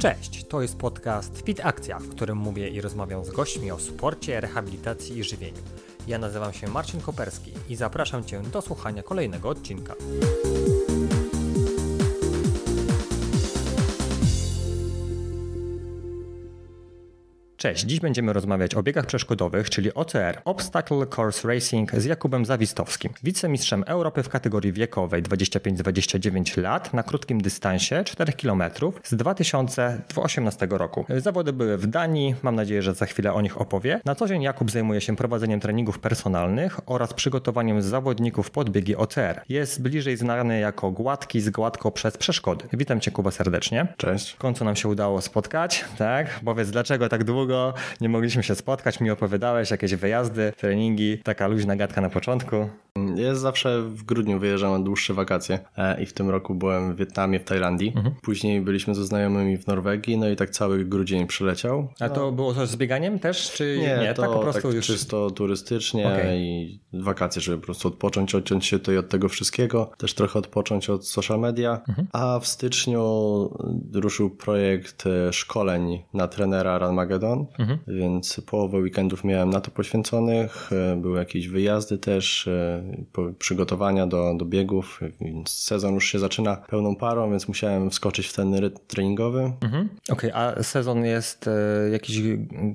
Cześć, to jest podcast Fit Akcja, w którym mówię i rozmawiam z gośćmi o sporcie, rehabilitacji i żywieniu. Ja nazywam się Marcin Koperski i zapraszam Cię do słuchania kolejnego odcinka. Cześć, dziś będziemy rozmawiać o biegach przeszkodowych, czyli OCR, Obstacle Course Racing z Jakubem Zawistowskim, wicemistrzem Europy w kategorii wiekowej 25-29 lat na krótkim dystansie 4 km z 2018 roku. Zawody były w Danii, mam nadzieję, że za chwilę o nich opowie. Na co dzień Jakub zajmuje się prowadzeniem treningów personalnych oraz przygotowaniem zawodników pod biegi OCR. Jest bliżej znany jako Gładki z Gładko przez przeszkody. Witam Cię Kuba serdecznie. Cześć. W końcu nam się udało spotkać, tak? Powiedz dlaczego tak długo długo nie mogliśmy się spotkać, mi opowiadałeś jakieś wyjazdy, treningi, taka luźna gadka na początku. Ja zawsze w grudniu wyjeżdżam na dłuższe wakacje e, i w tym roku byłem w Wietnamie, w Tajlandii. Mhm. Później byliśmy ze znajomymi w Norwegii, no i tak cały grudzień przyleciał. A to było coś z bieganiem też, czy nie? Nie, to tak po prostu tak już... czysto turystycznie okay. i wakacje, żeby po prostu odpocząć, odciąć się tutaj od tego wszystkiego, też trochę odpocząć od social media. Mhm. A w styczniu ruszył projekt e, szkoleń na trenera Ranmagedon, mhm. więc połowę weekendów miałem na to poświęconych, e, były jakieś wyjazdy też, przygotowania do, do biegów, więc sezon już się zaczyna pełną parą, więc musiałem wskoczyć w ten rytm treningowy. Mhm. Okej, okay, a sezon jest e, jakiś,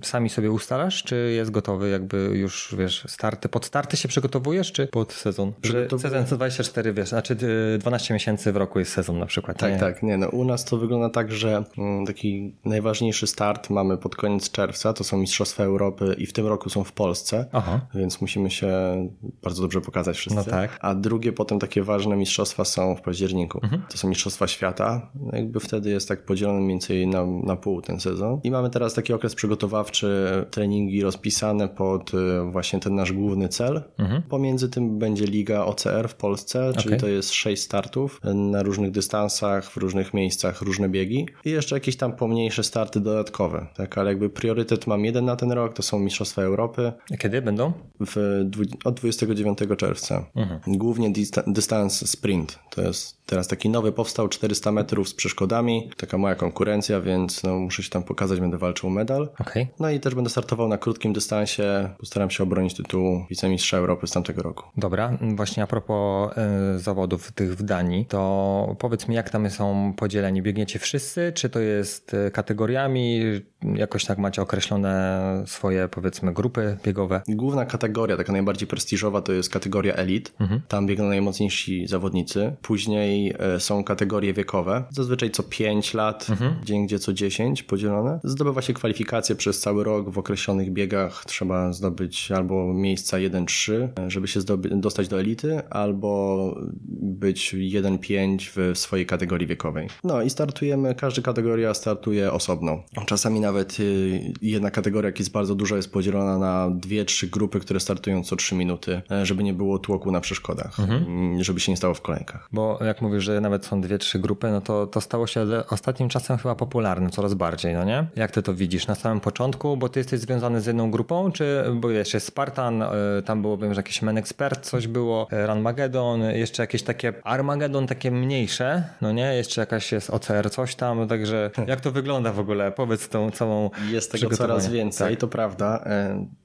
sami sobie ustalasz, czy jest gotowy jakby już, wiesz, starty, pod starty się przygotowujesz, czy pod sezon? Przygotowuję... Sezon 24, wiesz, znaczy 12 miesięcy w roku jest sezon na przykład. Tak, nie? tak, nie, no u nas to wygląda tak, że mm, taki najważniejszy start mamy pod koniec czerwca, to są Mistrzostwa Europy i w tym roku są w Polsce, Aha. więc musimy się bardzo dobrze pokazać wszyscy. No tak. A drugie potem takie ważne mistrzostwa są w październiku. Mhm. To są mistrzostwa świata. Jakby wtedy jest tak podzielony mniej więcej na, na pół ten sezon. I mamy teraz taki okres przygotowawczy, treningi rozpisane pod y, właśnie ten nasz główny cel. Mhm. Pomiędzy tym będzie Liga OCR w Polsce, czyli okay. to jest sześć startów na różnych dystansach, w różnych miejscach, różne biegi. I jeszcze jakieś tam pomniejsze starty dodatkowe. Tak, ale jakby priorytet mam jeden na ten rok, to są Mistrzostwa Europy. A kiedy będą? W, od 29 czerwca. Mhm. Głównie dystans sprint. To jest teraz taki nowy powstał, 400 metrów z przeszkodami. Taka moja konkurencja, więc no, muszę się tam pokazać, będę walczył o medal. Okay. No i też będę startował na krótkim dystansie. Postaram się obronić tytuł wicemistrza Europy z tamtego roku. Dobra, właśnie a propos y, zawodów tych w Danii, to powiedz mi, jak tam są podzieleni? Biegniecie wszyscy, czy to jest e, kategoriami? Jakoś tak macie określone swoje, powiedzmy, grupy biegowe? Główna kategoria, taka najbardziej prestiżowa, to jest kategoria Elite. Mhm. Tam biegną najmocniejsi zawodnicy. Później e, są kategorie wiekowe, zazwyczaj co 5 lat, mhm. gdzie indziej co 10 podzielone. Zdobywa się kwalifikacje przez cały rok. W określonych biegach trzeba zdobyć albo miejsca 1-3, e, żeby się dostać do elity, albo być 1-5 w swojej kategorii wiekowej. No i startujemy, każda kategoria startuje osobno. Czasami nawet y, jedna kategoria, jak jest bardzo duża, jest podzielona na dwie, trzy grupy, które startują co 3 minuty, e, żeby nie było tłoku na przeszkodach, mhm. żeby się nie stało w kolejkach. Bo jak mówisz, że nawet są dwie, trzy grupy, no to to stało się ostatnim czasem chyba popularne coraz bardziej, no nie? Jak ty to widzisz na samym początku, bo ty jesteś związany z jedną grupą, czy bo jeszcze Spartan, e, tam było wiem, że jakiś Men Expert, coś było, e, Ranmagedon, jeszcze jakieś takie Armageddon takie mniejsze, no nie? Jeszcze jakaś jest OCR coś tam, także jak to wygląda w ogóle? Powiedz tą całą Jest tego coraz więcej, tak. to prawda.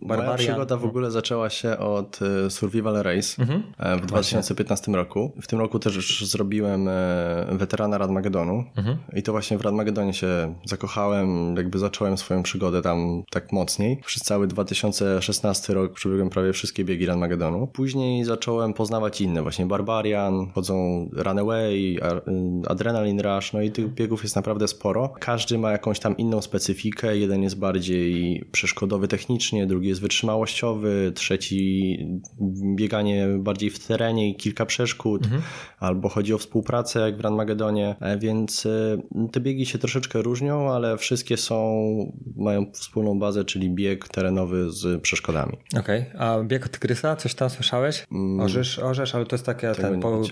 Barbarian. Moja przygoda w ogóle zaczęła się od Survival Race mhm. w 2015 roku. W tym roku też już zrobiłem e, weterana Radmagedonu mhm. i to właśnie w Radmagedonie się zakochałem, jakby zacząłem swoją przygodę tam tak mocniej. Przez cały 2016 rok przebiegłem prawie wszystkie biegi Radmagedonu. Później zacząłem poznawać inne, właśnie Barbarian, chodzą Runaway, Adrenaline Rush, no i tych biegów jest naprawdę sporo. Każdy ma jakąś tam inną specyfikę, jeden jest bardziej przeszkodowy technicznie, drugi jest wytrzymałościowy, trzeci bieganie bardziej w terenie i kilka przeszkód, mhm. albo chodzi o współpracę jak w Ranmagedonie, e, więc e, te biegi się troszeczkę różnią, ale wszystkie są, mają wspólną bazę, czyli bieg terenowy z przeszkodami. Okej, okay. a bieg Tygrysa, coś tam słyszałeś? Mm. Orzesz, orzesz, ale to jest takie, ten, po...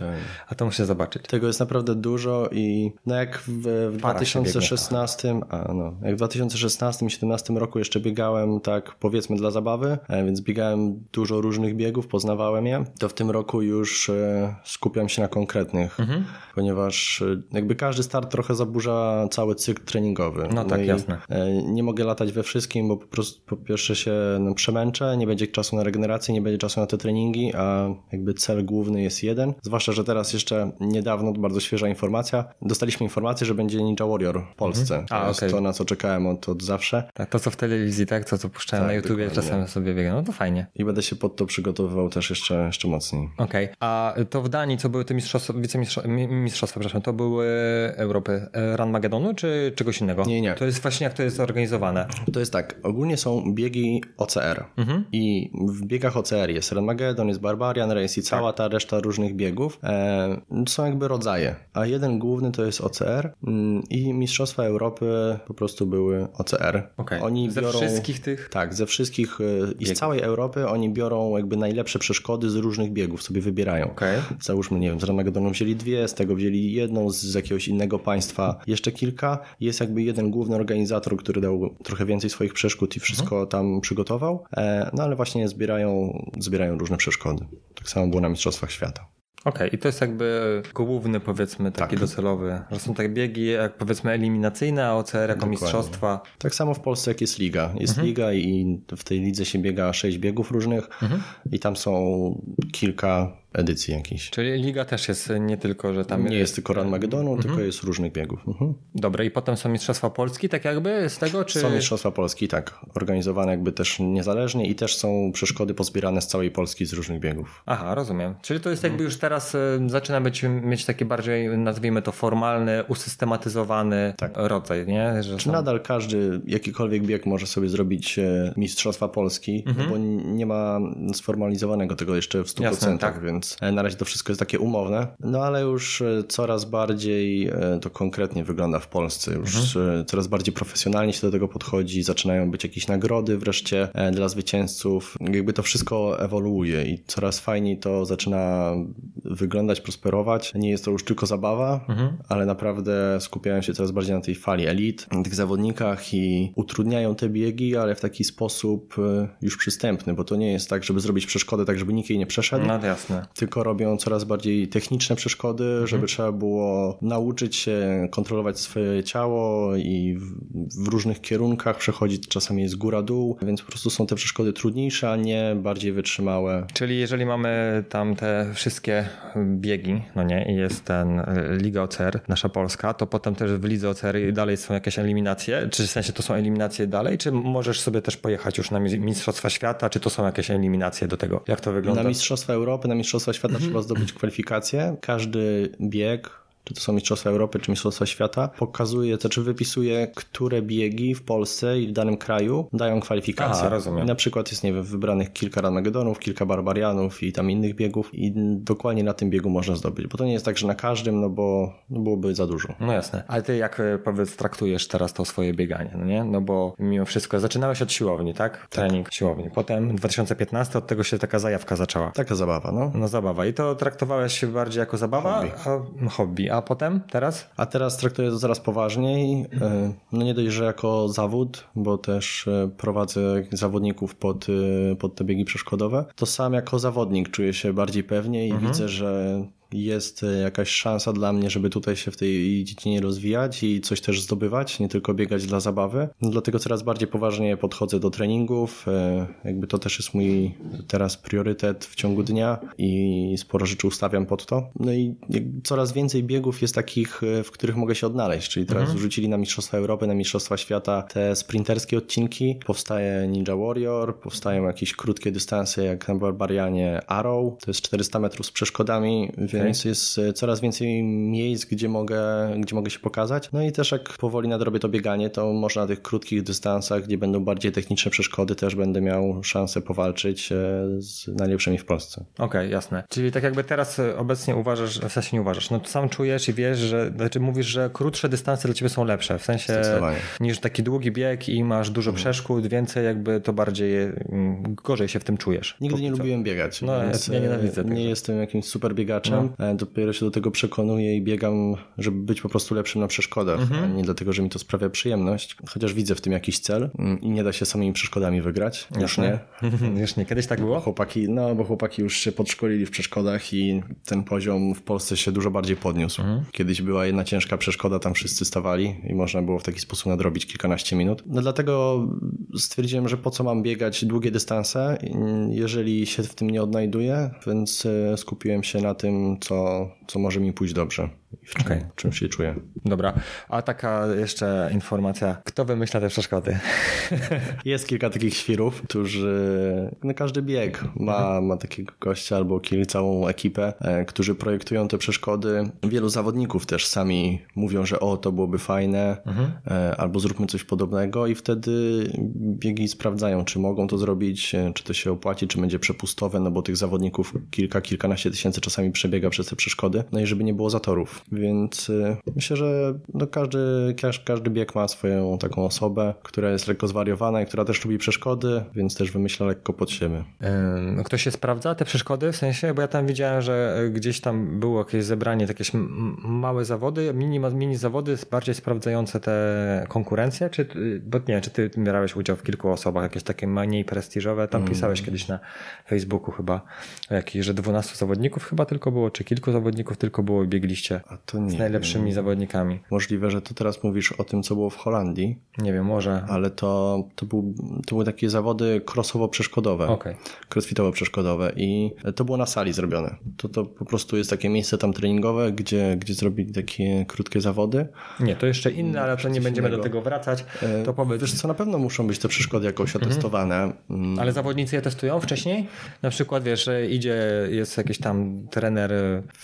a to muszę zobaczyć. Tego jest naprawdę dużo i no jak w, w 2016, a no, jak w 2016 i 2017 roku jeszcze biegałem tak powiedzmy dla zabawy, e, więc biegałem dużo różnych biegów, poznawałem je, to w tym roku już skupiam się na konkretnych, mhm. ponieważ e, jakby każdy start trochę zaburza cały cykl treningowy. No, no tak, jasne. Nie mogę latać we wszystkim, bo po prostu po pierwsze się no, przemęczę, nie będzie czasu na regenerację, nie będzie czasu na te treningi, a jakby cel główny jest jeden. Zwłaszcza, że teraz jeszcze niedawno, bardzo świeża informacja, dostaliśmy informację, że będzie Ninja Warrior w Polsce. Mhm. A, to okay. to, na co czekałem od, od zawsze. Tak, to co w telewizji, tak? To co puszczałem tak, na YouTubie, dokładnie. czasem sobie biegam. No to fajnie. I będę się pod to przygotowywał też jeszcze, jeszcze mocniej. Okej. Okay. A to w Danii, co były te mistrzostwa, mistrzostwa, przepraszam, to były Europy e, Run Magedonu, czy czegoś innego? Nie, nie. To jest właśnie jak to jest zorganizowane. To jest tak, ogólnie są biegi OCR mhm. i w biegach OCR jest Run Magedon, jest Barbarian Race i cała tak. ta reszta różnych biegów. E, są jakby rodzaje, a jeden główny to jest OCR mm, i Mistrzostwa Europy po prostu były OCR. Okay. Oni ze biorą, wszystkich tych? Tak, ze wszystkich e, i z całej Europy oni biorą jakby najlepsze przeszkody z różnych biegów, sobie wybierają. Okay. Załóżmy, nie wiem, z Ramagedonu wzięli dwie, z tego wzięli jedną, z jakiegoś innego państwa jeszcze kilka. Jest jakby jeden główny organizator, który dał trochę więcej swoich przeszkód i wszystko mhm. tam przygotował, e, no ale właśnie zbierają, zbierają różne przeszkody. Tak samo było na Mistrzostwach Świata. Okej, okay, i to jest jakby główny, powiedzmy, taki tak. docelowy, że są takie biegi, jak powiedzmy eliminacyjne, a OCR jako mistrzostwa. Tak samo w Polsce, jak jest liga. Jest mhm. liga i w tej lidze się biega sześć biegów różnych mhm. i tam są kilka edycji jakiejś. Czyli liga też jest nie tylko, że tam... Nie jest, jest tylko Run Magedonu, mhm. tylko jest różnych biegów. Mhm. Dobra, i potem są Mistrzostwa Polski, tak jakby z tego, czy... Są Mistrzostwa Polski, tak. Organizowane jakby też niezależnie i też są przeszkody pozbierane z całej Polski z różnych biegów. Aha, rozumiem. Czyli to jest jakby już teraz e, zaczyna być, mieć taki bardziej, nazwijmy to formalny, usystematyzowany tak. rodzaj, nie? Że Czy są... nadal każdy, jakikolwiek bieg może sobie zrobić e, Mistrzostwa Polski, mhm. bo nie ma sformalizowanego tego jeszcze w 100%, Jasne, tak. więc więc e, na razie to wszystko jest takie umowne. No ale już e, coraz bardziej e, to konkretnie wygląda w Polsce. Już mhm. coraz bardziej profesjonalnie się do tego podchodzi, zaczynają być jakieś nagrody wreszcie dla zwycięzców. Jakby to wszystko ewoluuje i coraz fajniej to zaczyna wyglądać, prosperować. Nie jest to już tylko zabawa, mhm. ale naprawdę skupiają się coraz bardziej na tej fali elit, na tych zawodnikach i utrudniają te biegi, ale w taki sposób już przystępny, bo to nie jest tak, żeby zrobić przeszkodę tak, żeby nikt jej nie przeszedł. No jasne tylko robią coraz bardziej techniczne przeszkody, mhm. żeby trzeba było nauczyć się kontrolować swoje ciało i w, w, różnych kierunkach przechodzić, czasami jest góra-dół, więc po prostu są te przeszkody trudniejsze, a nie bardziej wytrzymałe. Czyli jeżeli mamy tam te wszystkie biegi, no nie, i jest ten e, Liga OCR, nasza polska, to potem też w Lidze OCR dalej są jakieś eliminacje, czy w sensie to są eliminacje dalej, czy możesz sobie też pojechać już na Mistrzostwa Świata, czy to są jakieś eliminacje do tego? Jak to wygląda? Na Mistrzostwa Europy, na Mistrzostwa Mistrzostwa Świata mhm. trzeba zdobyć kwalifikację. Każdy bieg czy to są Mistrzostwa Europy, czy Mistrzostwa Świata, pokazuje, to czy wypisuje, które biegi w Polsce i w danym kraju dają kwalifikacje. Aha, rozumiem. na przykład jest, nie wiem, wybranych kilka Ranmagedonów, kilka Barbarianów i tam innych biegów i dokładnie na tym biegu można zdobyć, bo to nie jest tak, że na każdym, no bo no byłoby za dużo. No jasne. Ale ty jak e, powiedz traktujesz teraz to swoje bieganie, no nie? No bo mimo wszystko zaczynałeś od siłowni, tak? tak. Trening siłowni. Potem 2015 od tego się taka zajawka zaczęła. Taka zabawa, no. No zabawa. I to traktowałeś się bardziej jako zabawa, hobby. a hobby. A a potem, teraz? A teraz traktuję to coraz poważniej. E, no nie dość, że jako zawód, bo też e, prowadzę zawodników pod, e, pod te biegi przeszkodowe, to sam jako zawodnik czuję się bardziej pewnie i mhm. widzę, że jest e, jakaś szansa dla mnie, żeby tutaj się w tej dziedzinie rozwijać i coś też zdobywać, nie tylko biegać dla zabawy. Dlatego coraz bardziej poważnie podchodzę do treningów. E, jakby to też jest mój teraz priorytet w ciągu dnia i sporo rzeczy ustawiam pod to. No i coraz więcej biegów jest takich, e, w których mogę się odnaleźć, czyli teraz mhm. wrzucili na Mistrzostwa Europy, na Mistrzostwa Świata te sprinterskie odcinki. Powstaje Ninja Warrior, powstają jakieś krótkie dystanse jak na Barbarianie Arrow, to jest 400 metrów z przeszkodami, więc więc jest e, coraz więcej miejsc, gdzie mogę, gdzie mogę się pokazać. No i też jak powoli nadrobię to bieganie, to może na tych krótkich dystansach, gdzie będą bardziej techniczne przeszkody, też będę miał szansę powalczyć e, z najlepszymi w Polsce. Okej, okay, jasne. Czyli tak jakby teraz e, obecnie uważasz, w sensie nie uważasz, no sam czujesz i wiesz, że, znaczy mówisz, że krótsze dystanse dla ciebie są lepsze, w sensie niż taki długi bieg i masz dużo mhm. przeszkód, więcej jakby to bardziej mm, gorzej się w tym czujesz. Nigdy nie lubiłem biegać, no, ja, ja nienawidzę Nie tego. jestem jakimś super biegaczem, no e, dopiero się do tego przekonuję i biegam, żeby być po prostu lepszym na przeszkodach, mhm. a nie dlatego, że mi to sprawia przyjemność. Chociaż widzę w tym jakiś cel mm, i nie da się samymi przeszkodami wygrać. Już nie. już nie. Kiedyś tak było? Chłopaki, no bo chłopaki już się podszkolili w przeszkodach i ten poziom w Polsce się dużo bardziej podniósł. Mhm. Kiedyś była jedna ciężka przeszkoda, tam wszyscy stawali i można było w taki sposób nadrobić kilkanaście minut. No dlatego stwierdziłem, że po co mam biegać długie dystanse, jeżeli się w tym nie odnajduję, więc e, skupiłem się na tym, co, co może mi pójść dobrze czym, okay. czym się czuję. Dobra, a taka jeszcze informacja, kto wymyśla te przeszkody? Jest kilka takich świrów, którzy, no każdy bieg ma, ma takiego gościa albo całą ekipę, e, którzy projektują te przeszkody. Wielu zawodników też sami mówią, że o, to byłoby fajne, mhm. E, albo zróbmy coś podobnego i wtedy biegi sprawdzają, czy mogą to zrobić, e, czy to się opłaci, czy będzie przepustowe, no bo tych zawodników kilka, kilkanaście tysięcy czasami przebiega przez te przeszkody, no i żeby nie było zatorów. Więc y, myślę, że no każdy, każdy bieg ma swoją taką osobę, która jest lekko zwariowana i która też lubi przeszkody, więc też wymyśla lekko pod siebie. Ktoś się sprawdza te przeszkody w sensie? Bo ja tam widziałem, że e, gdzieś tam było jakieś zebranie, jakieś małe zawody, mini, mini zawody bardziej sprawdzające te konkurencje, czy, bo nie, czy ty brałeś udział w kilku osobach, jakieś takie mniej prestiżowe, tam mm. pisałeś kiedyś na Facebooku chyba, jakieś, że 12 zawodników chyba tylko było, czy kilku zawodników tylko było i biegliście. A to nie z najlepszymi wiem. zawodnikami. Możliwe, że to teraz mówisz o tym, co było w Holandii. Nie wiem, może. Ale to, to, był, to były takie zawody crossowo-przeszkodowe. Okay. Crossfitowo-przeszkodowe i to było na sali zrobione. To, to po prostu jest takie miejsce tam treningowe, gdzie, gdzie zrobili takie krótkie zawody. Nie, to jeszcze inne, ale to nie będziemy innego. do tego wracać. E, to powiedz. Wiesz co, na pewno muszą być te przeszkody jakoś mhm. otestowane. Mm. Ale zawodnicy je testują wcześniej? Na przykład, wiesz, idzie, jest jakiś tam trener.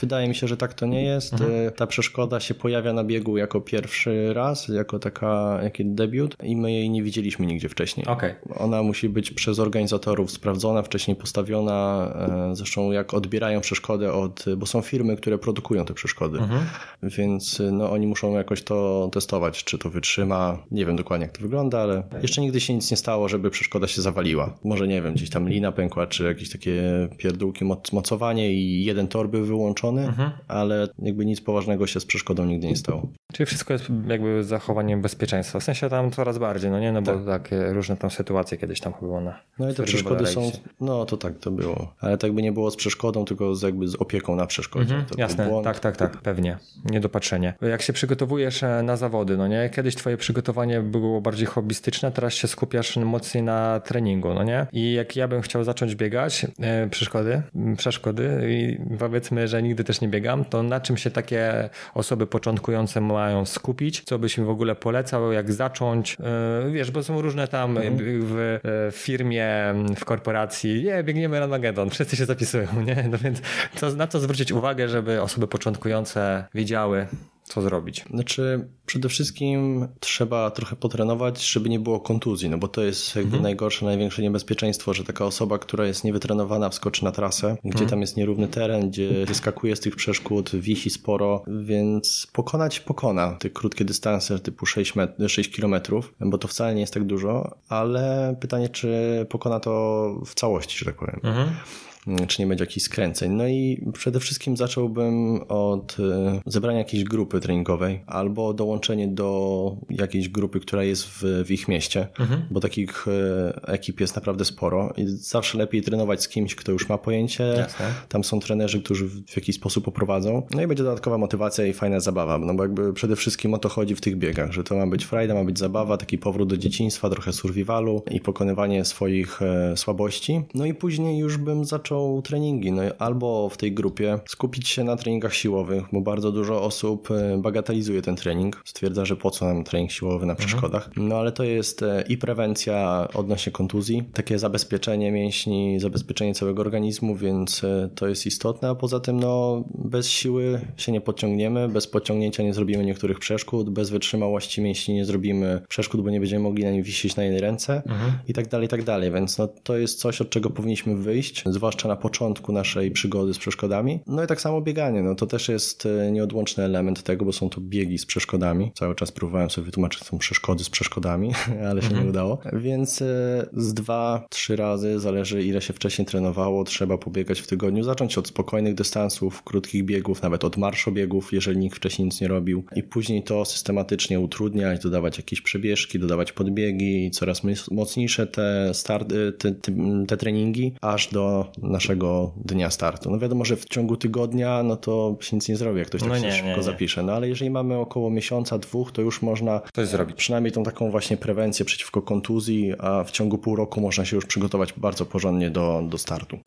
Wydaje mi się, że tak to nie jest. Mhm ta przeszkoda się pojawia na biegu jako pierwszy raz, jako taka, jaki debiut i my jej nie widzieliśmy nigdzie wcześniej. Okay. Ona musi być przez organizatorów sprawdzona, wcześniej postawiona, e, zresztą jak odbierają przeszkodę od, bo są firmy, które produkują te przeszkody, mhm. więc no, oni muszą jakoś to testować, czy to wytrzyma, nie wiem dokładnie jak to wygląda, ale jeszcze nigdy się nic nie stało, żeby przeszkoda się zawaliła. Może nie wiem, gdzieś tam lina pękła, czy jakieś takie pierdółki, mocowanie i jeden tor był wyłączony, mhm. ale jakby nic poważnego się z przeszkodą nigdy nie stało. Czyli wszystko jest jakby zachowaniem bezpieczeństwa. W sensie tam coraz bardziej, no nie? No bo tak. takie różne tam sytuacje kiedyś tam było na No i te przeszkody są, no to tak to było. Ale tak by nie było z przeszkodą, tylko z, jakby z opieką na przeszkodzie. Mhm, jasne, tak, tak, tak, pewnie. Niedopatrzenie. Jak się przygotowujesz e, na zawody, no nie? Kiedyś twoje przygotowanie było bardziej hobbystyczne, teraz się skupiasz mocniej na treningu, no nie? I jak ja bym chciał zacząć biegać, e, przeszkody, przeszkody i powiedzmy, że nigdy też nie biegam, to na czym się takie osoby początkujące mają skupić, co byś mi w ogóle polecał, jak zacząć, e, wiesz, bo są różne tam mhm. w, e, w, firmie, w korporacji, nie, biegniemy Ranagedon, wszyscy się zapisują, nie? No więc co, na co zwrócić uwagę, żeby osoby początkujące wiedziały, co zrobić? Znaczy, przede wszystkim trzeba trochę potrenować, żeby nie było kontuzji, no bo to jest jakby mhm. najgorsze, największe niebezpieczeństwo, że taka osoba, która jest niewytrenowana, wskoczy na trasę, gdzie mhm. tam jest nierówny teren, gdzie wyskakuje z tych przeszkód, wisi sporo, więc pokonać pokona te krótkie dystanse typu 6, met- 6 kilometrów, bo to wcale nie jest tak dużo, ale pytanie, czy pokona to w całości, że tak powiem. Mhm. Mm, czy nie będzie jakichś skręceń. No i przede wszystkim zacząłbym od e, zebrania jakiejś grupy treningowej albo dołączenie do jakiejś grupy, która jest w, w ich mieście, mhm. bo takich e, ekip jest naprawdę sporo i zawsze lepiej trenować z kimś, kto już ma pojęcie. Jasne. Tam są trenerzy, którzy w jakiś sposób poprowadzą. No i będzie dodatkowa motywacja i fajna zabawa, no bo jakby przede wszystkim o to chodzi w tych biegach, że to ma być frajda, ma być zabawa, taki powrót do dzieciństwa, trochę survivalu i pokonywanie swoich e, słabości. No i później już bym zaczął zaczął treningi. No, albo w tej grupie skupić się na treningach siłowych, bo bardzo dużo osób e, bagatelizuje ten trening. Stwierdza, że po co nam trening siłowy na mhm. przeszkodach. No ale to jest e, i prewencja odnośnie kontuzji, takie zabezpieczenie mięśni, zabezpieczenie całego organizmu, więc e, to jest istotne. A poza tym, no, bez siły się nie podciągniemy, bez podciągnięcia nie zrobimy niektórych przeszkód, bez wytrzymałości mięśni nie zrobimy przeszkód, bo nie będziemy mogli na nim wisieć na jednej ręce mhm. i tak dalej, i tak dalej. Więc no, to jest coś, od czego powinniśmy wyjść, zwłaszcza zwłaszcza na początku naszej przygody z przeszkodami. No i tak samo bieganie, no to też jest e, nieodłączny element tego, bo są to biegi z przeszkodami. Cały czas próbowałem sobie wytłumaczyć, są przeszkody z przeszkodami, ale się mhm. nie udało. Więc e, z dwa, trzy razy, zależy ile się wcześniej trenowało, trzeba pobiegać w tygodniu. Zacząć od spokojnych dystansów, krótkich biegów, nawet od marszobiegów, jeżeli nikt wcześniej nic nie robił. I później to systematycznie utrudniać, dodawać jakieś przebieżki, dodawać podbiegi, coraz mocniejsze te, starty, te, te, te treningi, aż do naszego dnia startu. No wiadomo, że w ciągu tygodnia, no to się nic nie zrobi, jak ktoś tak no nie, szybko nie, nie. zapisze. No ale jeżeli mamy około miesiąca, dwóch, to już można Coś zrobić. przynajmniej tą taką właśnie prewencję przeciwko kontuzji, a w ciągu pół roku można się już przygotować bardzo porządnie do, do startu.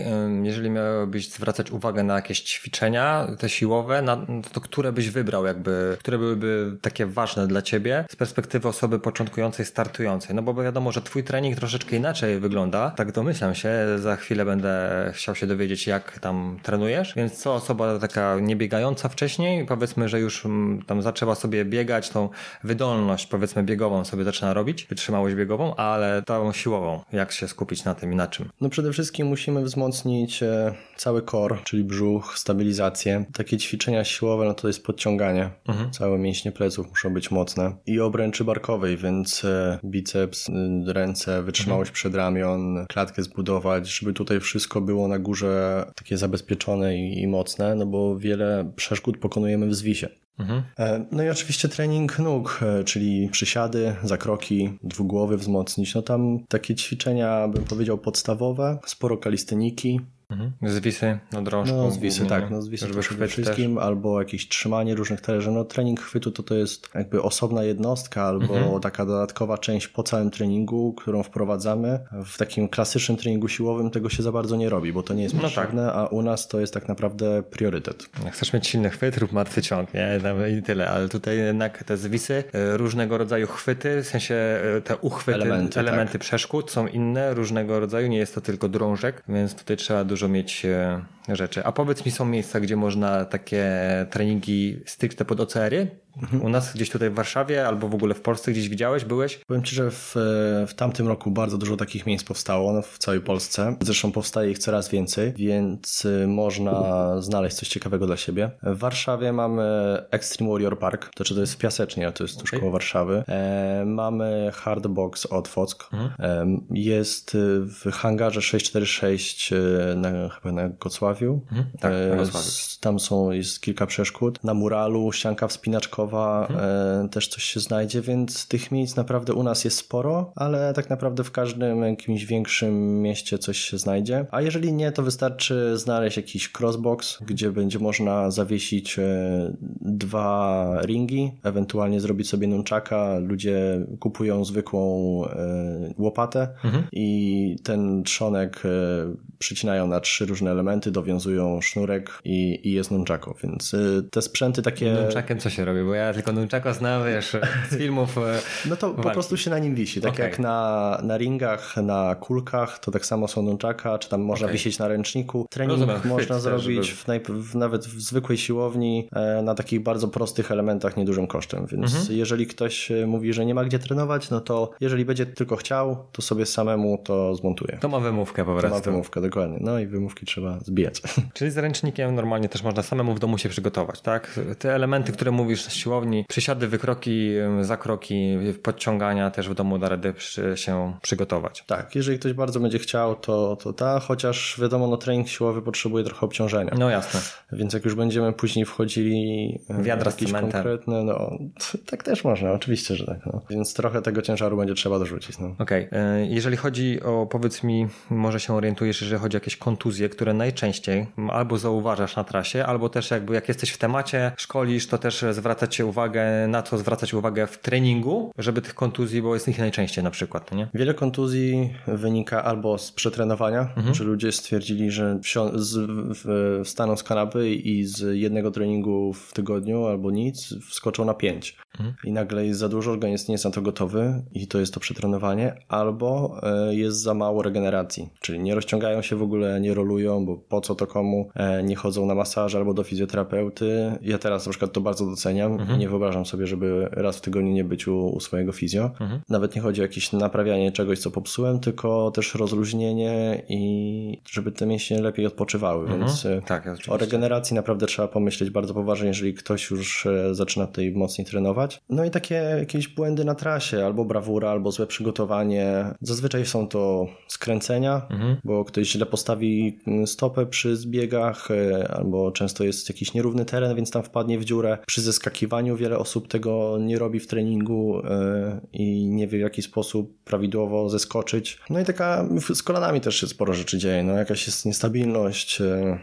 Jeżeli miałbyś zwracać uwagę na jakieś ćwiczenia, te siłowe, na, to które byś wybrał jakby, które byłyby takie ważne dla ciebie z perspektywy osoby początkującej, startującej? No bo wiadomo, że twój trening troszeczkę inaczej wygląda. Tak domyślam się, za chwilę będę chciał się dowiedzieć, jak tam trenujesz, więc co osoba taka niebiegająca wcześniej, powiedzmy, że już mm, tam zaczęła sobie biegać, tą wydolność powiedzmy biegową sobie zaczyna robić, wytrzymałość biegową, ale tą siłową, jak się skupić na tym i na czym? No przede wszystkim musimy wzmocnić e, cały core, czyli brzuch, stabilizację. Takie ćwiczenia siłowe, no to jest podciąganie. Mhm. Całe mięśnie pleców muszą być mocne i obręczy barkowej, więc e, biceps, ręce, wytrzymałość mhm. przedramion, klatkę zbudować, żeby tutaj wszystko było na górze takie zabezpieczone i, i mocne, no bo wiele przeszkód pokonujemy w zwisie. Mhm. E, no i oczywiście trening nóg, e, czyli przysiady, zakroki, dwugłowy wzmocnić. No tam takie ćwiczenia, bym powiedział, podstawowe, sporo kalisteniki, Mhm. Zwisy na drążku. No zwisy, tak. No zwisy przede wszystkim, też. albo jakieś trzymanie różnych talerzy. No trening chwytu to to jest jakby osobna jednostka, albo mhm. taka dodatkowa część po całym treningu, którą wprowadzamy. W takim klasycznym treningu siłowym tego się za bardzo nie robi, bo to nie jest no potrzebne, tak. a u nas to jest tak naprawdę priorytet. Jak chcesz mieć silny chwyt, rób martwy ciąg, nie? I tyle, ale tutaj jednak te zwisy, e, różnego rodzaju chwyty, w sensie e, te uchwyty, elementy, elementy tak. przeszkód są inne, różnego rodzaju, nie jest to tylko drążek, więc tutaj trzeba dużo dużo mieć e, rzeczy. A powiedz mi, są miejsca, gdzie można takie treningi stricte pod OCR-y Mhm. U nas gdzieś tutaj w Warszawie albo w ogóle w Polsce gdzieś widziałeś, byłeś? Powiem Ci, że w, w tamtym roku bardzo dużo takich miejsc powstało no, w całej Polsce. Zresztą powstaje ich coraz więcej, więc y, można znaleźć coś ciekawego dla siebie. W Warszawie mamy Extreme Warrior Park, to czy to jest w Piasecznie, to jest tuż okay. koło Warszawy. E, mamy Hardbox od Fock. Mhm. E, jest w hangarze 646 y, na, chyba na Kocławiu. Mhm. Tak, na e. Tam są, jest kilka przeszkód. Na muralu ścianka wspinaczkowa mhm. E, też coś się znajdzie, więc tych miejsc naprawdę u nas jest sporo, ale tak naprawdę w każdym jakimś większym mieście coś się znajdzie. A jeżeli nie, to wystarczy znaleźć jakiś crossbox, gdzie będzie można zawiesić e, dwa ringi, ewentualnie zrobić sobie nunchaka. Ludzie kupują zwykłą łopatę mhm. i ten trzonek przycinają na trzy różne elementy, dowiązują sznurek i, i jest nunchako, więc te sprzęty takie... Nunchakiem co się robi? Bo ja tylko Nunchako znam, wiesz, z filmów. E, no to walki. po prostu się na nim wisi. Tak okay. jak na, na ringach, na kulkach, to tak samo są Nunchaka, czy tam można okay. wisieć na ręczniku. Trening Rozumiem, można zrobić w najp- w, nawet w zwykłej siłowni e, na takich bardzo prostych elementach niedużym kosztem, więc mhm. jeżeli ktoś e, mówi, że nie ma gdzie trenować, no to jeżeli będzie tylko chciał, to sobie samemu to zmontuje. To ma wymówkę po prostu. To ma wymówkę, dokładnie. No i wymówki trzeba zbijać. Czyli z ręcznikiem normalnie też można samemu w domu się przygotować, tak? Te elementy, które mówisz siłowni, przysiady, wykroki, zakroki, podciągania też w domu da radę się przygotować. Tak, jeżeli ktoś bardzo będzie chciał, to, to ta, chociaż wiadomo, no trening siłowy potrzebuje trochę obciążenia. No jasne. Więc jak już będziemy później wchodzili Wiadra jakieś konkretne, no tak też można, oczywiście, że tak. No. Więc trochę tego ciężaru będzie trzeba dorzucić. No. Okej. Okay. E, jeżeli chodzi o, powiedz mi, może się orientujesz, jeżeli chodzi o jakieś kontuzje, które najczęściej albo zauważasz na trasie, albo też jakby jak jesteś w temacie, szkolisz, to też zwracać się uwagę, na co zwracać uwagę w treningu, żeby tych kontuzji było jest ich najczęściej na przykład, nie? Wiele kontuzji wynika albo z przetrenowania, mhm. że ludzie stwierdzili, że wstaną z kanapy i z jednego treningu w tygodniu albo nic wskoczą na pięć. mhm. i nagle jest za dużo, organizm nie jest na to gotowy i to jest to przetrenowanie, albo e, jest za mało regeneracji, czyli nie rozciągają się w ogóle, nie rolują, bo po co to komu, e, nie chodzą na masaż albo do fizjoterapeuty. Ja teraz na przykład to bardzo doceniam mhm. nie wyobrażam sobie, żeby raz w tygodniu nie być u, u swojego fizjo. Mhm. Nawet nie chodzi o jakieś naprawianie czegoś, co popsułem, tylko też rozluźnienie i żeby te mięśnie lepiej odpoczywały, mhm. więc e, tak, o regeneracji naprawdę trzeba pomyśleć bardzo poważnie, jeżeli ktoś już zaczyna tutaj mocniej trenować. No i takie jakieś błędy na trasie, albo brawura, albo złe przygotowanie. Zazwyczaj są to skręcenia, mhm. bo ktoś źle postawi stopę przy zbiegach, e, albo często jest jakiś nierówny teren, więc tam wpadnie w dziurę. Przy zeskakiwaniu wiele osób tego nie robi w treningu e, i nie wie w jaki sposób prawidłowo zeskoczyć. No i taka z kolanami też się sporo rzeczy dzieje. No jakaś jest niestabilność, e,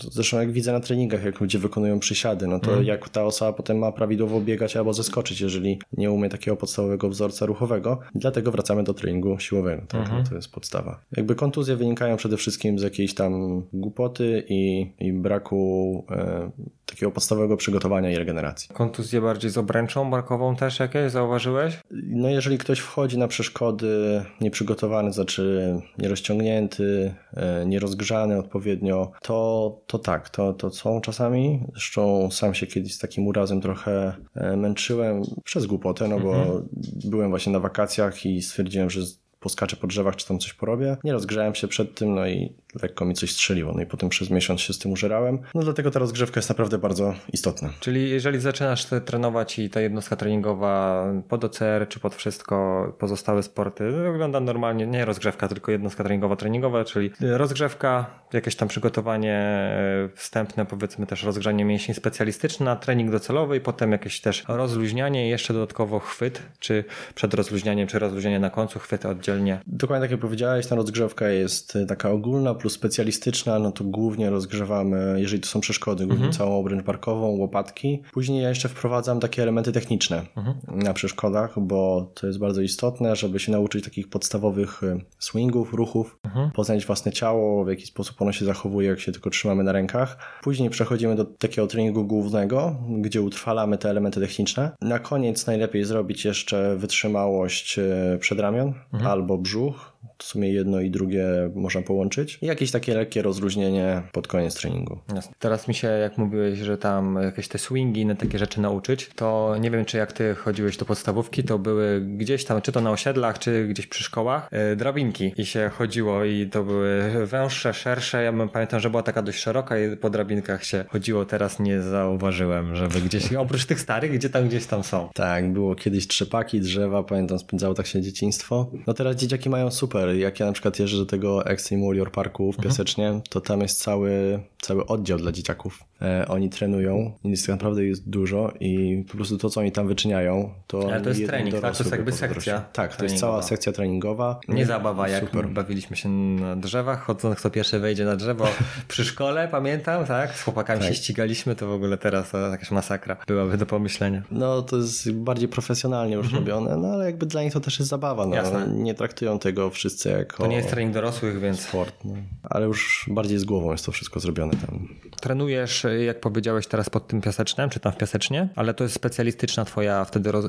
Zresztą jak widzę na treningach, jak ludzie wykonują przysiady, no to mm. jak ta osoba potem ma prawidłowo biegać albo zeskoczyć, jeżeli nie umie takiego podstawowego wzorca ruchowego. Dlatego wracamy do treningu siłowego. Tak? Mm -hmm. To jest podstawa. Jakby kontuzje wynikają przede wszystkim z jakiejś tam głupoty i, i braku e, takiego podstawowego przygotowania i regeneracji. Kontuzje bardziej z obręczą barkową też jakieś zauważyłeś? No jeżeli ktoś wchodzi na przeszkody nieprzygotowany, znaczy nierozciągnięty, e, nierozgrzany odpowiednio, to, to tak, to, to są czasami. Zresztą sam się kiedyś z takim urazem trochę e, męczyłem przez głupotę, no bo mhm. byłem właśnie na wakacjach i stwierdziłem, że poskaczę po drzewach, czy tam coś porobię. Nie rozgrzałem się przed tym, no i lekko mi coś strzeliło. No i potem przez miesiąc się z tym użerałem. No dlatego ta rozgrzewka jest naprawdę bardzo istotna. Czyli jeżeli zaczynasz trenować i ta jednostka treningowa pod OCR czy pod wszystko, pozostałe sporty, wygląda normalnie, nie rozgrzewka, tylko jednostka treningowa, treningowa, czyli rozgrzewka, jakieś tam przygotowanie e, wstępne, powiedzmy też rozgrzanie mięśni specjalistyczne na trening docelowy i potem jakieś też rozluźnianie i jeszcze dodatkowo chwyt, czy przed rozluźnianiem, czy rozluźnianie na końcu, chwyt oddzielnie. Dokładnie tak jak powiedziałeś, ta rozgrzewka jest taka ogólna, plus specjalistyczna, no to głównie rozgrzewamy, jeżeli to są przeszkody, głównie mhm. całą obręcz barkową, łopatki. Później ja jeszcze wprowadzam takie elementy techniczne mhm. na przeszkodach, bo to jest bardzo istotne, żeby się nauczyć takich podstawowych y, swingów, ruchów, mhm. poznać własne ciało, w jaki sposób ono się zachowuje, jak się tylko trzymamy na rękach. Później przechodzimy do takiego treningu głównego, gdzie utrwalamy te elementy techniczne. Na koniec najlepiej zrobić jeszcze wytrzymałość y, przedramion mhm. albo brzuch, w sumie jedno i drugie można połączyć. I jakieś takie lekkie rozluźnienie pod koniec treningu. Jasne. Teraz mi się, jak mówiłeś, że tam jakieś te swingi, inne takie rzeczy nauczyć, to nie wiem, czy jak ty chodziłeś do podstawówki, to były gdzieś tam, czy to na osiedlach, czy gdzieś przy szkołach, yy, drabinki i się chodziło i to były węższe, szersze. Ja pamiętam, że była taka dość szeroka i po drabinkach się chodziło. Teraz nie zauważyłem, żeby gdzieś, oprócz tych starych, gdzie tam gdzieś tam są. Tak, było kiedyś trzepaki, drzewa, pamiętam, spędzało tak się dzieciństwo. No teraz dzieciaki mają super super. Jak ja na przykład jeżdżę do tego Extreme Warrior Parku w mhm. Piasecznie, to tam jest cały, cały oddział dla dzieciaków. E, oni trenują jest naprawdę jest dużo i po prostu to, co oni tam wyczyniają, to... Ale to jest trening, tak? To jest jakby sekcja Tak, to jest cała sekcja treningowa. Nie zabawa, jak super. bawiliśmy się na drzewach, chodząc kto pierwszy wejdzie na drzewo przy szkole, pamiętam, tak? Z chłopakami tak. się ścigaliśmy, to w ogóle teraz jakaś masakra byłaby do pomyślenia. No, to jest bardziej profesjonalnie już mhm. robione, no ale jakby dla nich to też jest zabawa. No. Jasne. Nie traktują tego wszyscy jako... To nie jest trening dorosłych, więc... Sport, no. Ale już bardziej z głową jest to wszystko zrobione tam. Trenujesz, jak powiedziałeś teraz pod tym piasecznem, czy tam w piasecznie, ale to jest specjalistyczna twoja wtedy roz...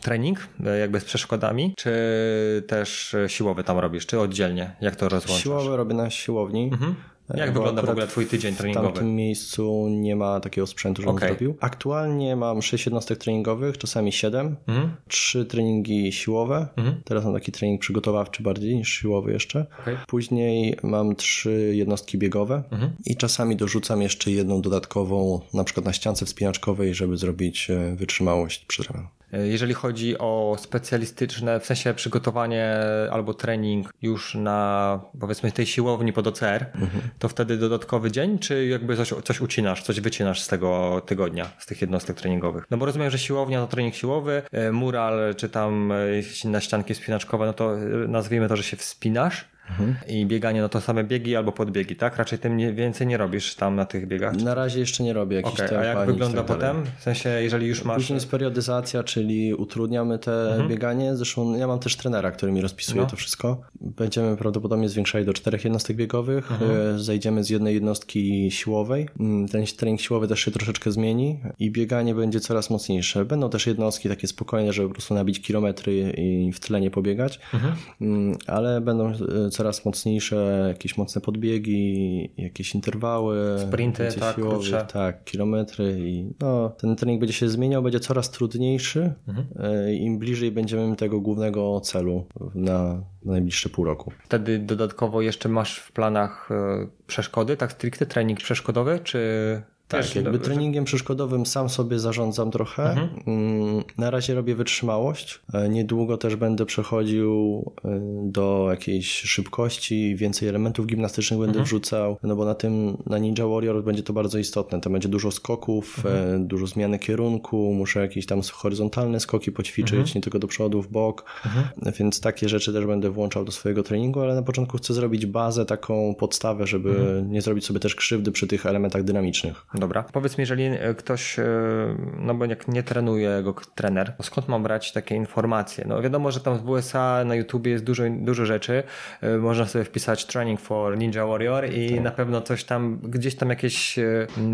trening, e, jakby z przeszkodami, czy też siłowy tam robisz, czy oddzielnie? Jak to rozłączasz? Siłowy robię na siłowni. Mhm. Jak wygląda w ogóle twój tydzień treningowy? W tamtym miejscu nie ma takiego sprzętu, żebym okay. zrobił. Aktualnie mam 6 jednostek treningowych, czasami 7. Mhm. 3 treningi siłowe. Mhm. Teraz mam taki trening przygotowawczy bardziej niż siłowy jeszcze. Okay. Później mam 3 jednostki biegowe mhm. i czasami dorzucam jeszcze jedną dodatkową, na przykład na ściance wspinaczkowej, żeby zrobić e, wytrzymałość przy ramieniu. Jeżeli chodzi o specjalistyczne, w sensie przygotowanie albo trening już na powiedzmy tej siłowni pod OCR, mhm. to wtedy dodatkowy dzień, czy jakby coś, coś ucinasz, coś wycinasz z tego tygodnia, z tych jednostek treningowych? No bo rozumiem, że siłownia to trening siłowy, e, mural czy tam e, na ścianki spinaczkowe, no to e, nazwijmy to, że się wspinasz, mhm. i bieganie, no to same biegi albo podbiegi, tak? Raczej tym nie, więcej nie robisz tam na tych biegach? Na razie jeszcze nie robię jakichś okay. A jak wygląda tak potem? W sensie, jeżeli już masz... Później jest periodyzacja, czyli utrudniamy te mhm. bieganie. Zresztą ja mam też trenera, który mi rozpisuje no. to wszystko. Będziemy prawdopodobnie zwiększali do czterech jednostek biegowych. Mhm. E, zejdziemy z jednej jednostki siłowej. Mm, ten trening siłowy też się troszeczkę zmieni i bieganie będzie coraz mocniejsze. Będą też jednostki takie spokojne, żeby po prostu nabić kilometry i w tle nie pobiegać, mhm. Mm, ale będą e, coraz mocniejsze jakieś mocne podbiegi, jakieś interwały. Sprinty, tak, siłowe, tak, kilometry i no, ten trening będzie się zmieniał, będzie coraz trudniejszy, mhm. E, im bliżej będziemy tego głównego celu na, na najbliższe pół roku. Wtedy dodatkowo jeszcze masz w planach e, przeszkody, tak stricte trening przeszkodowy, czy tak, Wiesz, jakby treningiem przeszkodowym sam sobie zarządzam trochę. Mhm. Mm, na razie robię wytrzymałość. E, niedługo też będę przechodził e, do jakiejś szybkości, więcej elementów gimnastycznych będę mhm. wrzucał, no bo na tym, na Ninja Warrior będzie to bardzo istotne. Tam będzie dużo skoków, mhm. E, dużo zmiany kierunku, muszę jakieś tam horyzontalne skoki poćwiczyć, mhm. nie tylko do przodu, w bok, mhm. więc takie rzeczy też będę włączał do swojego treningu, ale na początku chcę zrobić bazę, taką podstawę, żeby mhm. nie zrobić sobie też krzywdy przy tych elementach dynamicznych. Dobra. Powiedz mi, jeżeli e, ktoś, e, no bo jak nie trenuje go trener, skąd mam brać takie informacje? No wiadomo, że tam w USA na YouTubie jest dużo, dużo rzeczy. E, można sobie wpisać training for Ninja Warrior i tak. na pewno coś tam, gdzieś tam jakieś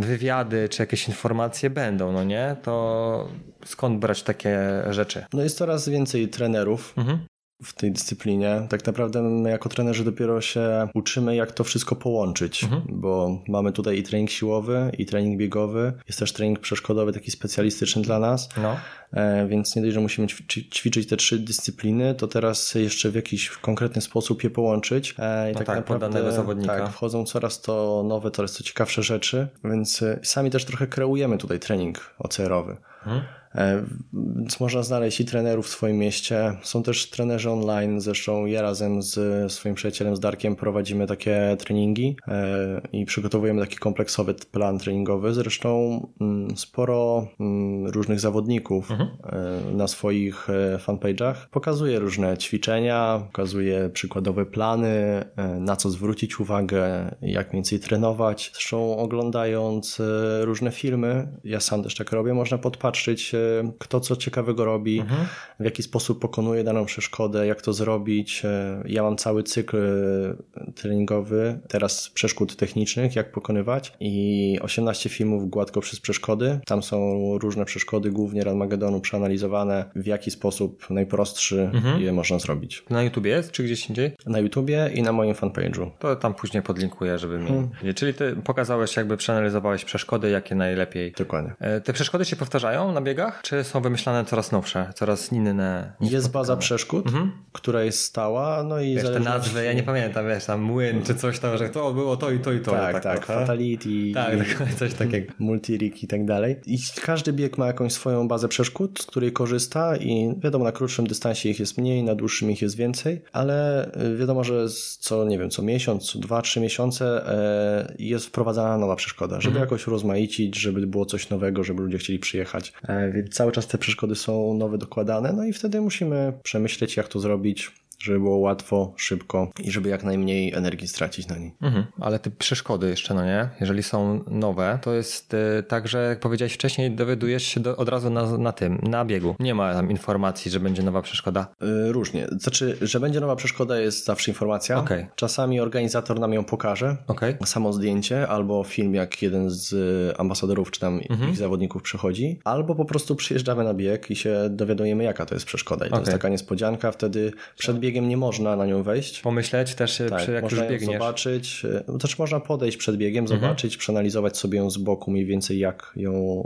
wywiady czy jakieś informacje będą, no nie? To skąd brać takie rzeczy? No jest coraz więcej trenerów, mhm w tej dyscyplinie. Tak naprawdę my jako trenerzy dopiero się uczymy, jak to wszystko połączyć, mhm. bo mamy tutaj i trening siłowy, i trening biegowy, jest też trening przeszkodowy, taki specjalistyczny dla nas. No. E, więc nie dość, że musimy ćwiczyć te trzy dyscypliny, to teraz jeszcze w jakiś konkretny sposób je połączyć. E, I no tak, tak naprawdę zawodnika. Tak, wchodzą coraz to nowe, coraz to ciekawsze rzeczy, więc e, sami też trochę kreujemy tutaj trening OCR-owy. Mhm. E, więc można znaleźć i trenerów w swoim mieście. Są też trenerzy online. Zresztą ja razem z swoim przyjacielem, z Darkiem, prowadzimy takie treningi e, i przygotowujemy taki kompleksowy plan treningowy. Zresztą mm, sporo mm, różnych zawodników mhm. E, na swoich fanpage'ach pokazuje różne ćwiczenia, pokazuje przykładowe plany, na co zwrócić uwagę, jak więcej trenować. Zresztą oglądając różne filmy, ja sam też tak robię, można podpatrzyć kto co ciekawego robi, mhm. w jaki sposób pokonuje daną przeszkodę, jak to zrobić. E, ja mam cały cykl e, treningowy, teraz przeszkód technicznych, jak pokonywać i 18 filmów gładko przez przeszkody. Tam są różne przeszkody, głównie Ranmagedonu przeanalizowane, w jaki sposób najprostszy mhm. je można zrobić. Na YouTubie jest, czy gdzieś indziej? Na YouTubie i na moim fanpage'u. To tam później podlinkuję, żeby mi... Hmm. Czyli ty pokazałeś, jakby przeanalizowałeś przeszkody, jakie najlepiej... Dokładnie. E, te przeszkody się powtarzają na biegach? Czy są wymyślane coraz nowsze, coraz inne? Jest baza przeszkód, mhm. która jest stała, no i wiesz, te nazwy, ja nie pamiętam, wiesz, tam młyn czy coś tam, że to było to i to i to. Tak, tak, tak Fatality, tak, coś takiego. Multirik i tak dalej. I każdy bieg ma jakąś swoją bazę przeszkód, z której korzysta i wiadomo, na krótszym dystansie ich jest mniej, na dłuższym ich jest więcej, ale y, wiadomo, że co, nie wiem, co miesiąc, co dwa, trzy miesiące e, jest wprowadzana nowa przeszkoda, żeby mhm. jakoś rozmaicić, żeby było coś nowego, żeby ludzie chcieli przyjechać. E, cały czas te przeszkody są nowe dokładane, no i wtedy musimy przemyśleć, jak to zrobić, żeby było łatwo, szybko i żeby jak najmniej energii stracić na niej. Mhm, ale te przeszkody jeszcze, no nie? Jeżeli są nowe, to jest y, tak, że jak powiedziałeś wcześniej, dowiadujesz się do, od razu na, na tym, na biegu. Nie ma tam informacji, że będzie nowa przeszkoda. Y, różnie. Znaczy, że będzie nowa przeszkoda jest zawsze informacja. Okay. Czasami organizator nam ją pokaże. Okay. Samo zdjęcie albo film, jak jeden z ambasadorów czy tam mhm. ich zawodników przychodzi, albo po prostu przyjeżdżamy na bieg i się dowiadujemy, jaka to jest przeszkoda. I okay. to jest taka niespodzianka. Wtedy przed biegiem biegiem nie można na nią wejść. Pomyśleć też, tak, przy, jak można już biegniesz. zobaczyć, e, też można podejść przed biegiem, mhm. zobaczyć, przeanalizować sobie ją z boku mniej więcej jak ją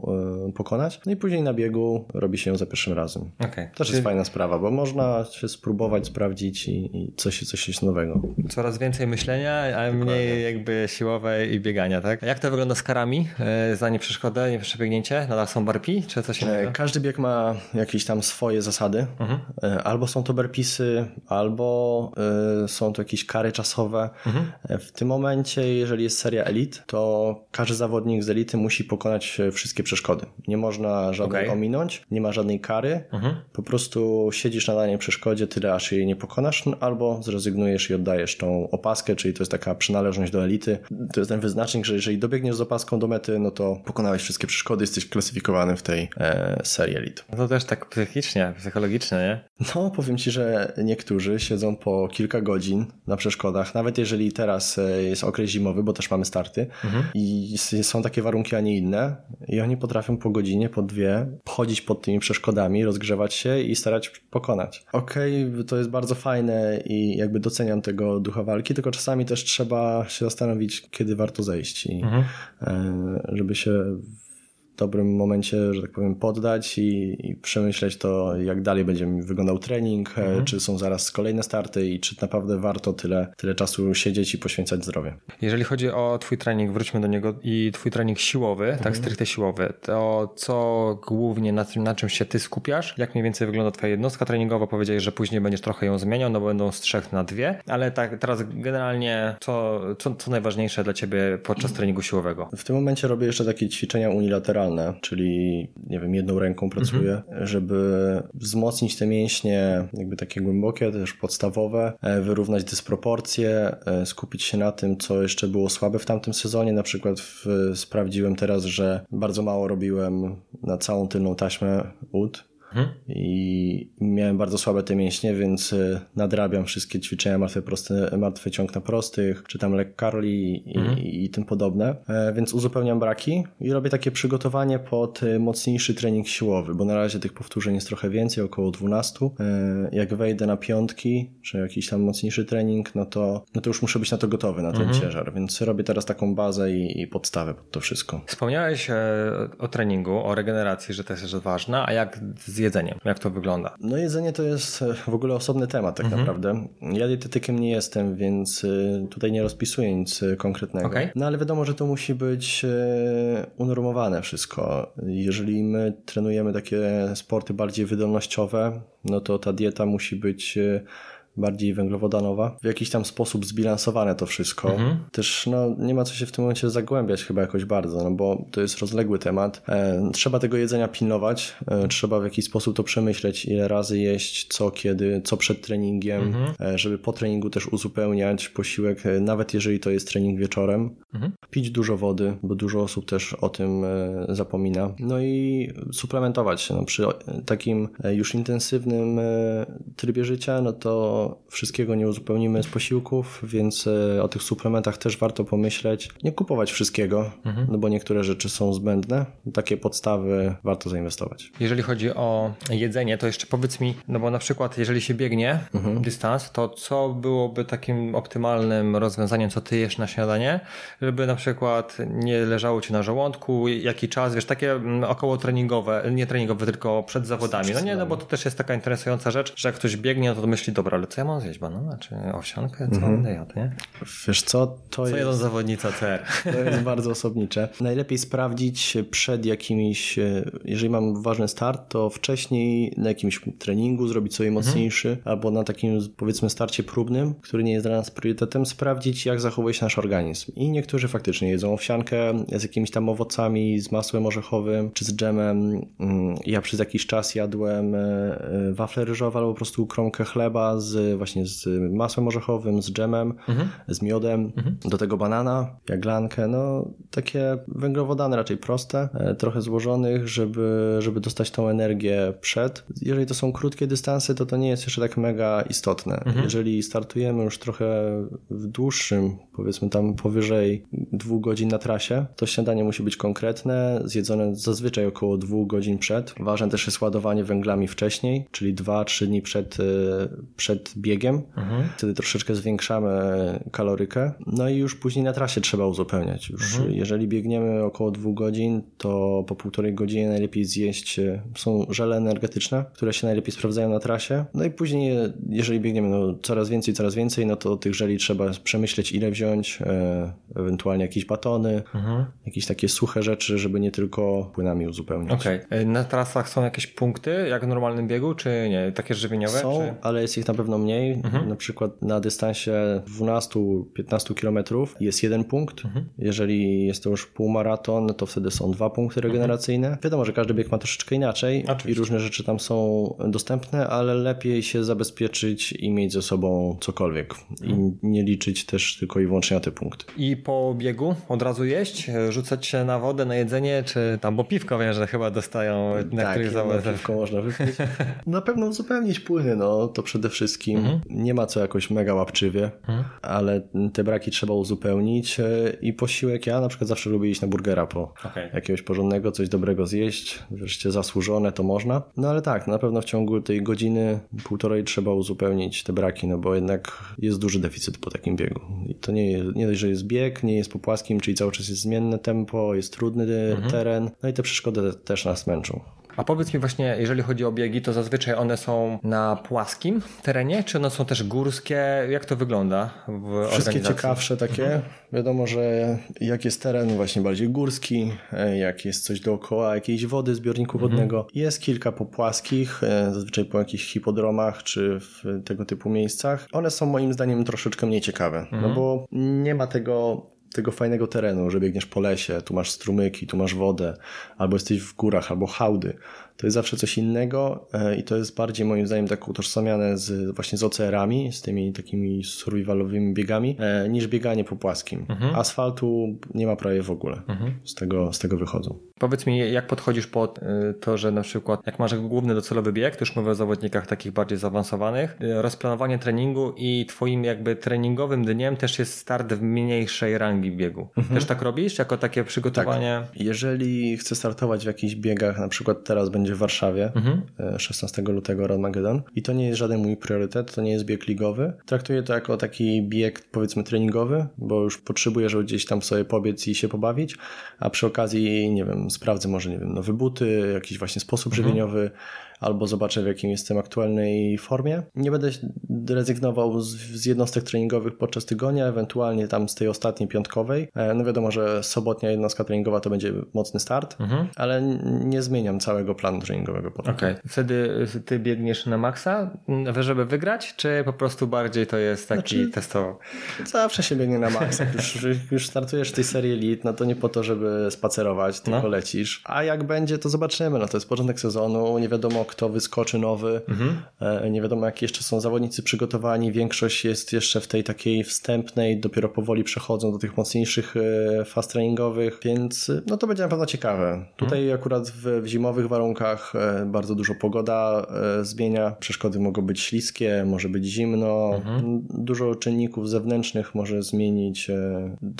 y, pokonać. No i później na biegu robi się ją za pierwszym razem. Okay. Też Czyli... jest fajna sprawa, bo można się spróbować, sprawdzić i, i coś, coś jest nowego. Coraz więcej myślenia, a Dokładnie. mniej jakby siłowe i biegania, tak? A jak to wygląda z karami? E, za nieprzeszkodę, nieprzebiegnięcie? Nadal są barpi, czy coś innego? Każdy bieg ma jakieś tam swoje zasady. Mhm. Albo są to barpisy, albo y, są to jakieś kary czasowe. Mhm. W tym momencie, jeżeli jest seria elit, to każdy zawodnik z elity musi pokonać wszystkie przeszkody. Nie można żadnej okay. ominąć, nie ma żadnej kary. Mhm. Po prostu siedzisz na danej przeszkodzie tyle, aż jej nie pokonasz, no, albo zrezygnujesz i oddajesz tą opaskę, czyli to jest taka przynależność do elity. To jest ten wyznacznik, że jeżeli dobiegniesz z opaską do mety, no to pokonałeś wszystkie przeszkody, jesteś klasyfikowany w tej e, serii elit. No to też tak psychicznie, psychologicznie, nie? No, powiem Ci, że niektórzy siedzą po kilka godzin na przeszkodach, nawet jeżeli teraz e, jest okres zimowy, bo też mamy starty mhm. i są takie warunki, a nie inne i oni potrafią po godzinie, po dwie chodzić pod tymi przeszkodami, rozgrzewać się i starać pokonać. Okej, okay, to jest bardzo fajne i jakby doceniam tego ducha walki, tylko czasami też trzeba się zastanowić, kiedy warto zejść i mhm. E, żeby się dobrym momencie, że tak powiem, poddać i, i przemyśleć to, jak dalej będzie mi wyglądał trening, e, mhm. czy są zaraz kolejne starty i czy naprawdę warto tyle, tyle czasu siedzieć i poświęcać zdrowie. Jeżeli chodzi o twój trening, wróćmy do niego i twój trening siłowy, tak mhm. tak stricte siłowy, to co głównie na, na czym się ty skupiasz? Jak mniej więcej wygląda twoja jednostka treningowa? Powiedziałeś, że później będziesz trochę ją zmieniał, no bo będą z trzech na dwie, ale tak teraz generalnie co, co, co najważniejsze dla ciebie podczas treningu siłowego? W tym momencie robię jeszcze takie ćwiczenia unilateralne czyli nie wiem, jedną ręką pracuję, mhm. żeby wzmocnić te mięśnie, jakby takie głębokie, też podstawowe, e, wyrównać dysproporcje, e, skupić się na tym, co jeszcze było słabe w tamtym sezonie. Na przykład w, sprawdziłem teraz, że bardzo mało robiłem na całą tylną taśmę ud, Mhm. I miałem bardzo słabe te mięśnie, więc e, nadrabiam wszystkie ćwiczenia martwe, proste, martwy ciąg na prostych, czy tam leg curli i, mhm. i, i tym podobne. E, więc uzupełniam braki i robię takie przygotowanie pod e, mocniejszy trening siłowy, bo na razie tych powtórzeń jest trochę więcej, około 12. Jak wejdę na piątki, czy jakiś tam mocniejszy trening, no to, no to już muszę być na to gotowy, na ten mhm. ciężar. Więc robię teraz taką bazę i, i podstawę pod to wszystko. Wspomniałeś o treningu, o regeneracji, że to jest ważna, a jak z jedzeniem? Jak to wygląda? No jedzenie to jest e, w ogóle osobny temat tak mhm. naprawdę. Ja dietetykiem nie jestem, więc e, tutaj nie rozpisuję nic e, konkretnego. Okay. No ale wiadomo, że to musi być unormowane wszystko. Jeżeli my trenujemy takie sporty bardziej wydolnościowe, no to ta dieta musi być bardziej węglowodanowa. W jakiś tam sposób zbilansowane to wszystko. Mhm. Też no, nie ma co się w tym momencie zagłębiać chyba jakoś bardzo, no bo to jest rozległy temat. E, trzeba tego jedzenia pilnować, e, trzeba w jakiś sposób to przemyśleć, ile razy jeść, co, kiedy, co przed treningiem, mhm. e, żeby po treningu też uzupełniać posiłek, e, nawet jeżeli to jest trening wieczorem. Mhm. Pić dużo wody, bo dużo osób też o tym e, zapomina. No i suplementować się. No, przy takim e, już intensywnym trybie życia, no to wszystkiego nie uzupełnimy z posiłków, więc e, o tych suplementach też warto pomyśleć. Nie kupować wszystkiego, mhm. no bo niektóre rzeczy są zbędne. Takie podstawy warto zainwestować. Jeżeli chodzi o jedzenie, to jeszcze powiedz mi, no bo na przykład jeżeli się biegnie mhm. dystans, to co byłoby takim optymalnym rozwiązaniem, co ty jesz na śniadanie, żeby na przykład nie leżało ci na żołądku, jaki czas, wiesz, takie mm, około treningowe, nie treningowe, tylko przed zawodami. No nie, no bo to też jest taka interesująca rzecz, że jak ktoś biegnie, no to myśli, dobra, ale co ja mam zjeść? Banana czy owsiankę? Co mhm. będę jadł, nie? Wiesz co, to co jest... jedzą zawodnicy CR? To jest bardzo osobnicze. Najlepiej sprawdzić przed jakimiś, e, jeżeli mam ważny start, to wcześniej na jakimś treningu zrobić sobie mhm. mocniejszy, mhm. albo na takim powiedzmy starcie próbnym, który nie jest dla nas priorytetem, sprawdzić jak zachowuje się nasz organizm. I niektórzy faktycznie jedzą owsiankę z jakimiś tam owocami, z masłem orzechowym, czy z dżemem. Mm, ja przez jakiś czas jadłem e, e, wafle ryżowe albo po prostu kromkę chleba z właśnie z masłem orzechowym, z dżemem, mhm. z miodem, mhm. do tego banana, jaglankę, no takie węglowodany raczej proste, e, trochę złożonych, żeby, żeby dostać tą energię przed. Jeżeli to są krótkie dystanse, to to nie jest jeszcze tak mega istotne. Mhm. Jeżeli startujemy już trochę w dłuższym, powiedzmy tam powyżej dwóch godzin na trasie, to śniadanie musi być konkretne, zjedzone zazwyczaj około dwóch godzin przed. Ważne też jest ładowanie węglami wcześniej, czyli 2-3 dni przed, e, przed biegiem. Mhm. Wtedy troszeczkę zwiększamy kalorykę. No i już później na trasie trzeba uzupełniać. Już mhm. jeżeli biegniemy około dwóch godzin, to po półtorej godziny najlepiej zjeść e, są żele energetyczne, które się najlepiej sprawdzają na trasie. No i później, jeżeli biegniemy no, coraz więcej, coraz więcej, no to tych żeli trzeba przemyśleć, ile wziąć, e, ewentualnie jakieś batony, mhm. jakieś takie suche rzeczy, żeby nie tylko płynami uzupełniać. Okej. Okay. E, na trasach są jakieś punkty, jak w normalnym biegu, czy nie? Takie żywieniowe? Są, czy... ale jest ich na pewno mniej. Mhm. Na przykład na dystansie 12-15 km jest jeden punkt. Mhm. Jeżeli jest to już półmaraton, to wtedy są dwa punkty mhm. regeneracyjne. Mhm. Wiadomo, że każdy bieg ma troszeczkę inaczej Oczywiście. i różne rzeczy tam są dostępne, ale lepiej się zabezpieczyć i mieć ze sobą cokolwiek. I mhm. nie liczyć też tylko i wyłącznie na te punkty. I po biegu od razu jeść? Rzucać się na wodę, na jedzenie, czy tam, bo piwko wiem, że chyba dostają na tak, których zawodach. piwko można wypić. na pewno uzupełnić płyny, no to przede wszystkim. Mhm. Nie ma co jakoś mega łapczywie, mhm. ale te braki trzeba uzupełnić e, i posiłek, ja na przykład zawsze lubię iść na burgera po okay. jakiegoś porządnego, coś dobrego zjeść, wreszcie zasłużone to można. No ale tak, na pewno w ciągu tej godziny, półtorej trzeba uzupełnić te braki, no bo jednak jest duży deficyt po takim biegu. I to nie, jest, nie dość, że jest bieg, nie jest po płaskim, czyli cały czas jest zmienne tempo, jest trudny mhm. teren, no i te przeszkody też nas męczą. A powiedz mi właśnie, jeżeli chodzi o biegi, to zazwyczaj one są na płaskim terenie, czy one są też górskie? Jak to wygląda w Wszystkie ciekawsze takie. Mhm. Wiadomo, że jak jest teren właśnie bardziej górski, e, jak jest coś dookoła jakiejś wody, zbiorniku mhm. wodnego. Jest kilka po płaskich, e, zazwyczaj po jakichś hipodromach, czy w tego typu miejscach. One są moim zdaniem troszeczkę mniej ciekawe, no mhm. no bo nie ma tego tego fajnego terenu, że biegniesz po lesie, tu masz strumyki, tu masz wodę, albo jesteś w górach, albo hałdy to jest zawsze coś innego e, i to jest bardziej moim zdaniem tak utożsamiane z, właśnie z OCR-ami, z tymi takimi survivalowymi biegami, e, niż bieganie po płaskim. Mhm. Asfaltu nie ma prawie w ogóle. Mhm. Z, tego, z tego wychodzą. Powiedz mi, jak podchodzisz pod e, to, że na przykład jak masz główny docelowy bieg, to już mówię o zawodnikach takich bardziej zaawansowanych, rozplanowanie treningu i twoim jakby treningowym dniem też jest start w mniejszej rangi biegu. Mhm. Też tak robisz, jako takie przygotowanie? Tak. Jeżeli chcę startować w jakichś biegach, na przykład teraz będzie będzie w Warszawie mhm. 16 e, lutego Armageddon i to nie jest żaden mój priorytet, to nie jest bieg ligowy. Traktuję to jako taki bieg powiedzmy treningowy, bo już potrzebuję, żeby gdzieś tam sobie pobiec i się pobawić, a przy okazji, nie wiem, sprawdzę może, nie wiem, nowe buty, jakiś właśnie sposób mhm. żywieniowy, albo zobaczę w jakim jestem aktualnej formie. Nie będę rezygnował z, z jednostek treningowych podczas tygodnia, ewentualnie tam z tej ostatniej piątkowej. E, no wiadomo, że sobotnia jednostka treningowa to będzie mocny start, mhm. ale nie zmieniam całego planu treningowego Okej. Okay. Wtedy ty biegniesz na maksa, żeby wygrać, czy po prostu bardziej to jest taki znaczy, testowo? Zawsze się biegnie na maksa. Już, już startujesz w tej serii Elite, no to nie po to, żeby spacerować, tylko no. lecisz. A jak będzie, to zobaczymy. No to jest początek sezonu, nie wiadomo kto wyskoczy nowy. Mhm. E, nie wiadomo, jak jeszcze są zawodnicy przygotowani. Większość jest jeszcze w tej takiej wstępnej, dopiero powoli przechodzą do tych mocniejszych e, fast treningowych, więc e, no to będzie na pewno ciekawe. Tutaj mhm. akurat w, w, zimowych warunkach bardzo dużo pogoda zmienia. Przeszkody mogą być śliskie, może być zimno. Mhm. Dużo czynników zewnętrznych może zmienić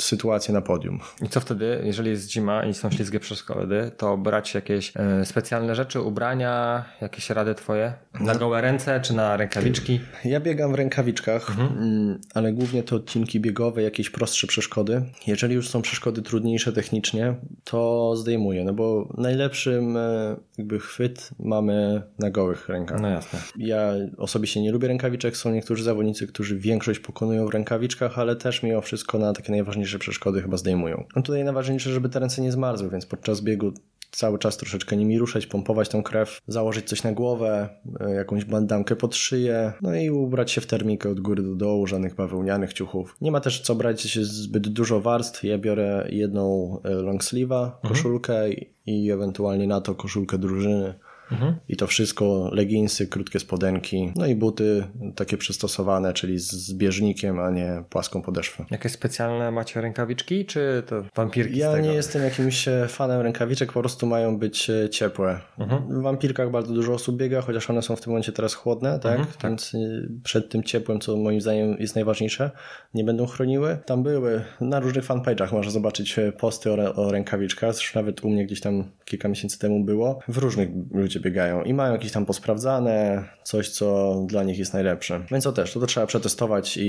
sytuację na podium. I co wtedy, jeżeli jest zima i są śliskie przeszkody, to brać jakieś specjalne rzeczy, ubrania, jakieś rady twoje? Na gołe ręce czy na rękawiczki? Ja biegam w rękawiczkach, mhm. Mm, ale głównie to odcinki biegowe, jakieś prostsze przeszkody. Jeżeli już są przeszkody trudniejsze technicznie, to zdejmuję, no bo najlepszym e, jakby chwyt mamy na gołych rękach. No jasne. Ja osobiście nie lubię rękawiczek, są niektórzy zawodnicy, którzy większość pokonują w rękawiczkach, ale też mimo wszystko na takie najważniejsze przeszkody chyba zdejmują. No tutaj najważniejsze, żeby te ręce nie zmarzły, więc podczas biegu cały czas troszeczkę nimi ruszać, pompować tą krew, założyć coś na głowę, e, jakąś bandamkę pod szyję, no i ubrać się w termikę od góry do dołu, żadnych bawełnianych ciuchów. Nie ma też co brać zbyt dużo warstw, ja biorę jedną e, long sleeve'a, koszulkę mhm. i ewentualnie na to koszulkę drużyny. Mhm. I to wszystko, leginsy, krótkie spodenki, no i buty takie przystosowane, czyli z bieżnikiem, a nie płaską podeszwę. Jakieś specjalne macie rękawiczki, czy to wampirki Ja nie jestem jakimś e, fanem rękawiczek, po prostu mają być e, ciepłe. Mhm. W wampirkach bardzo dużo osób biega, chociaż one są w tym momencie teraz chłodne, tak? Mhm, tak. Więc e, przed tym ciepłem, co moim zdaniem jest najważniejsze, nie będą chroniły. Tam były, na różnych fanpage'ach można zobaczyć posty o, o rękawiczkach, zresztą nawet u mnie gdzieś tam kilka miesięcy temu było. W różnych ludzie biegają i mają jakieś tam posprawdzane, coś co dla nich jest najlepsze. Więc to też, to, to trzeba przetestować i,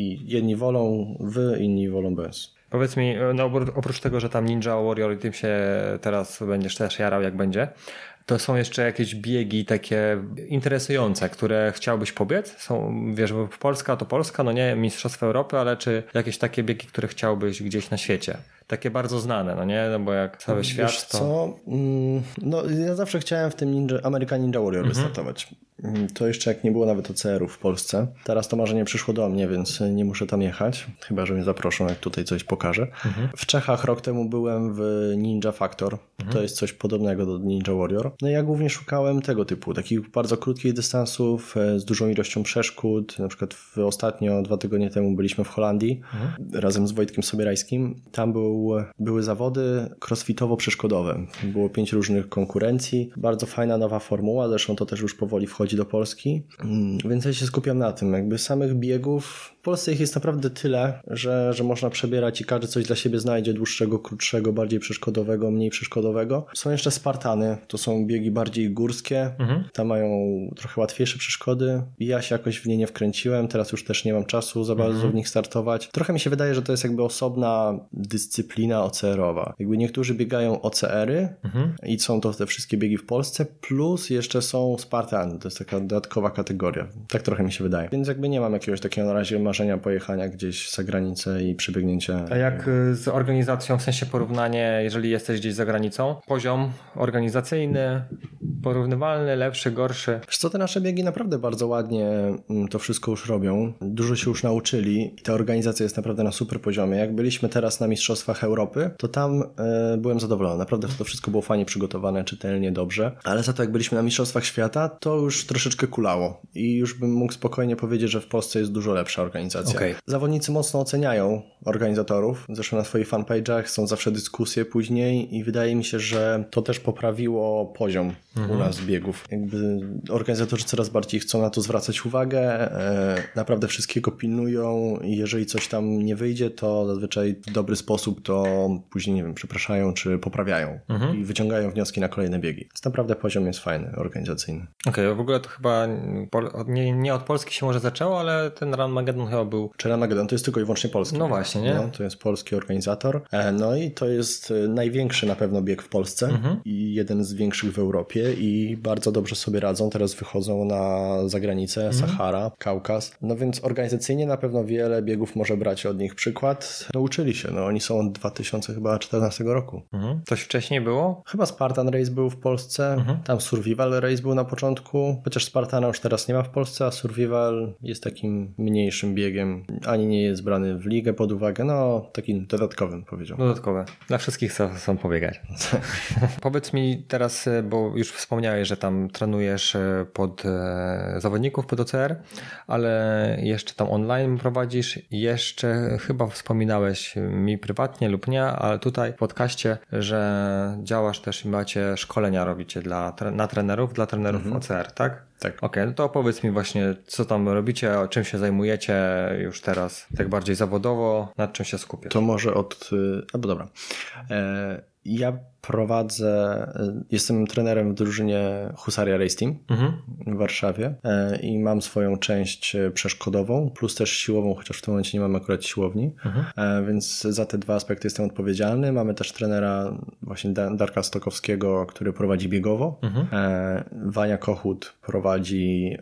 i jedni wolą wy, inni wolą bez. Powiedz mi, no oprócz tego, że tam Ninja Warrior i tym się teraz będziesz też jarał jak będzie, to są jeszcze jakieś biegi takie interesujące, które chciałbyś pobiec? Są, wiesz, Polska to Polska, no nie Mistrzostwo Europy, ale czy jakieś takie biegi, które chciałbyś gdzieś na świecie? Takie bardzo znane, no nie? No bo jak cały wiesz świat to... co? Mm, no ja zawsze chciałem w tym Ninja, American Ninja Warrior mhm. wystartować. Mm, to jeszcze jak nie było nawet OCR-ów w Polsce. Teraz to marzenie przyszło do mnie, więc nie muszę tam jechać, chyba że mnie zaproszą, jak tutaj coś pokażę. Mhm. W Czechach rok temu byłem w Ninja Factor. Mhm. To jest coś podobnego do Ninja Warrior. No i ja głównie szukałem tego typu, takich bardzo krótkich dystansów, e, z dużą ilością przeszkód. Na przykład w, ostatnio, dwa tygodnie temu byliśmy w Holandii mhm. razem z Wojtkiem Sobierajskim. Tam był, były zawody crossfitowo-przeszkodowe. Było pięć różnych konkurencji. Bardzo fajna nowa formuła, zresztą to też już powoli wchodzi do Polski. Mm, więc ja się skupiam na tym. Jakby samych biegów w Polsce ich jest naprawdę tyle, że, że można przebierać i każdy coś dla siebie znajdzie, dłuższego, krótszego, bardziej przeszkodowego, mniej przeszkodowego. Są jeszcze Spartany, to są biegi bardziej górskie, mhm. tam mają trochę łatwiejsze przeszkody. Ja się jakoś w nie nie wkręciłem, teraz już też nie mam czasu za bardzo mhm. w nich startować. Trochę mi się wydaje, że to jest jakby osobna dyscyplina OCR-owa. Jakby niektórzy biegają OCR-y mhm. i są to te wszystkie biegi w Polsce, plus jeszcze są Spartany, to jest taka dodatkowa kategoria. Tak trochę mi się wydaje. Więc jakby nie mam jakiegoś takiego na razie marzenia pojechania gdzieś za granicę i przybiegnięcia. A jak y, z organizacją, w sensie porównanie, jeżeli jesteś gdzieś za granicą, poziom organizacyjny, porównywalny, lepszy, gorszy? Wiesz co, te nasze biegi naprawdę bardzo ładnie mm, to wszystko już robią. Dużo się już nauczyli i ta organizacja jest naprawdę na super poziomie. Jak byliśmy teraz na Mistrzostwach Europy, to tam y, byłem zadowolony. Naprawdę to wszystko było fajnie przygotowane, czytelnie, dobrze. Ale za to jak byliśmy na Mistrzostwach Świata, to już troszeczkę kulało. I już bym mógł spokojnie powiedzieć, że w Polsce jest dużo lepsza organizacja. Okay. Zawodnicy mocno oceniają organizatorów. Zresztą na swoich fanpage'ach są zawsze dyskusje później i wydaje mi się, że to też poprawiło poziom mhm. u nas biegów. Jakby organizatorzy coraz bardziej chcą na to zwracać uwagę, e, naprawdę wszystkiego pilnują i jeżeli coś tam nie wyjdzie, to zazwyczaj w dobry sposób to później, nie wiem, przepraszają czy poprawiają mhm. i wyciągają wnioski na kolejne biegi. Więc naprawdę poziom jest fajny, organizacyjny. Okej, okay, w ogóle to chyba nie, nie od Polski się może zaczęło, ale ten Run Magedon chyba był... Czy Run Magedon to jest tylko i wyłącznie polski. No właśnie, nie? No, to jest polski organizator. E, no i to jest e, największy na pewno bieg w Polsce mhm. i jeden z większych w Europie i bardzo dobrze sobie radzą. Teraz wychodzą na zagranicę, mhm. Sahara, Kaukaz. No więc organizacyjnie na pewno wiele biegów może brać od nich przykład. Nauczyli się, no oni są od 2014 roku. Mhm. Coś wcześniej było? Chyba Spartan Race był w Polsce, mhm. tam Survival Race był na początku, chociaż Spartana już teraz nie ma w Polsce, a Survival jest takim mniejszym biegiem, ani nie jest brany w ligę pod uwagę, no takim dodatkowym powiedziałbym. Dodatkowe. Dla wszystkich chcą, chcą pobiegać. Powiedz mi teraz, bo już wspomniałeś, że tam trenujesz e, pod e, zawodników pod OCR, ale jeszcze tam online prowadzisz. Jeszcze chyba wspominałeś mi prywatnie lub nie, ale tutaj w podcaście, że działasz też i macie szkolenia robicie dla, na trenerów, dla trenerów mhm. OCR, tak? Tak. Okej, okay, no to opowiedz mi właśnie, co tam robicie, czym się zajmujecie już teraz, tak bardziej zawodowo, nad czym się skupiasz? To może od... Y, albo dobra. E, ja prowadzę, y, jestem trenerem w drużynie Husaria Race Team mhm. w Warszawie e, i mam swoją część e, przeszkodową, plus też siłową, chociaż w tym momencie nie mam akurat siłowni, mhm. E, więc za te dwa aspekty jestem odpowiedzialny. Mamy też trenera właśnie Darka Stokowskiego, który prowadzi biegowo. Mhm. Wania Kochut prowadzi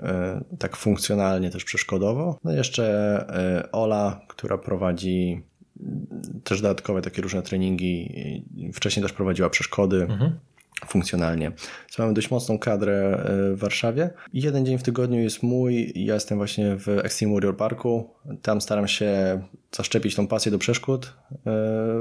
tak funkcjonalnie też przeszkodowo. No i jeszcze Ola, która prowadzi też dodatkowe takie różne treningi. Wcześniej też prowadziła przeszkody. Mhm funkcjonalnie. Więc mamy dość mocną kadrę e, w Warszawie. Jeden dzień w tygodniu jest mój. Ja jestem właśnie w Extreme Warrior Parku. Tam staram się zaszczepić tą pasję do przeszkód e,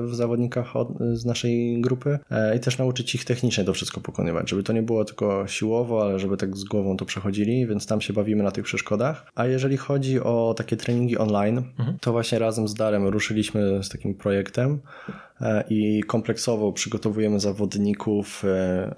w zawodnikach z naszej grupy e, i też nauczyć ich technicznie to wszystko pokonywać, żeby to nie było tylko siłowo, ale żeby tak z głową to przechodzili, więc tam się bawimy na tych przeszkodach. A jeżeli chodzi o takie treningi online, mhm. to właśnie razem z Darem ruszyliśmy z takim projektem i kompleksowo przygotowujemy zawodników,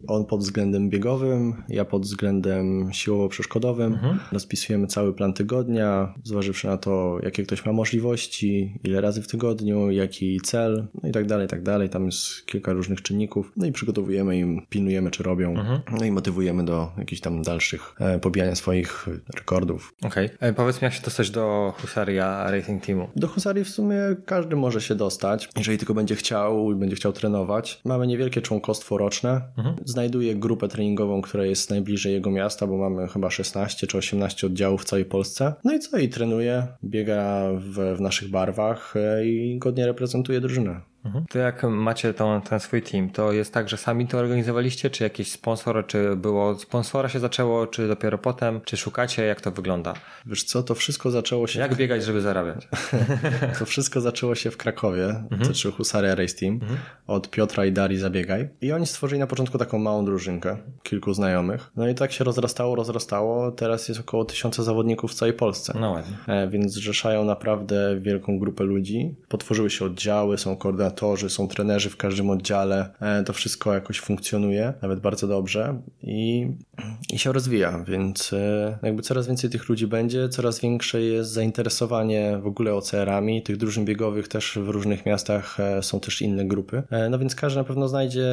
on pod względem biegowym, ja pod względem siłowo-przeszkodowym. Mhm. Rozpisujemy cały plan tygodnia, zważywszy na to, jakie ktoś ma możliwości, ile razy w tygodniu, jaki cel, no i tak dalej, tak dalej. Tam jest kilka różnych czynników. No i przygotowujemy im, pilnujemy, czy robią. Mhm. No i motywujemy do jakichś tam dalszych e, pobijania swoich rekordów. Okej. Okay. E, powiedz mi, jak się dostać do Husaria Racing Teamu? Do Husarii w sumie każdy może się dostać, jeżeli tylko będzie chciał i będzie chciał trenować. Mamy niewielkie członkostwo roczne. Mhm. Znajduje grupę treningową, która jest najbliżej jego miasta, bo mamy chyba 16 czy 18 oddziałów w całej Polsce. No i co? I trenuje, biega w, w naszych barwach barwach e, i godnie reprezentuje drużynę. Mhm. To jak macie tą, ten swój team, to jest tak, że sami to organizowaliście, czy jakiś sponsor, czy było sponsora się zaczęło, czy dopiero potem, czy szukacie, jak to wygląda? Wiesz co, to wszystko zaczęło się... Jak biegać, żeby zarabiać? to wszystko zaczęło się w Krakowie, mhm. znaczy Husaria Race Team, mhm. od Piotra i Darii Zabiegaj. I oni stworzyli na początku taką małą drużynkę, kilku znajomych. No i tak się rozrastało, rozrastało. Teraz jest około tysiąca zawodników w całej Polsce. No ładnie. E, więc zrzeszają naprawdę wielką grupę ludzi. Potworzyły się oddziały, są koordynatorzy, są trenerzy w każdym oddziale. E, to wszystko jakoś funkcjonuje, nawet bardzo dobrze i, i się rozwija, więc e, jakby coraz więcej tych ludzi będzie, coraz większe jest zainteresowanie w ogóle OCR-ami. Tych drużyn biegowych też w różnych miastach są też inne grupy. No więc każdy na pewno znajdzie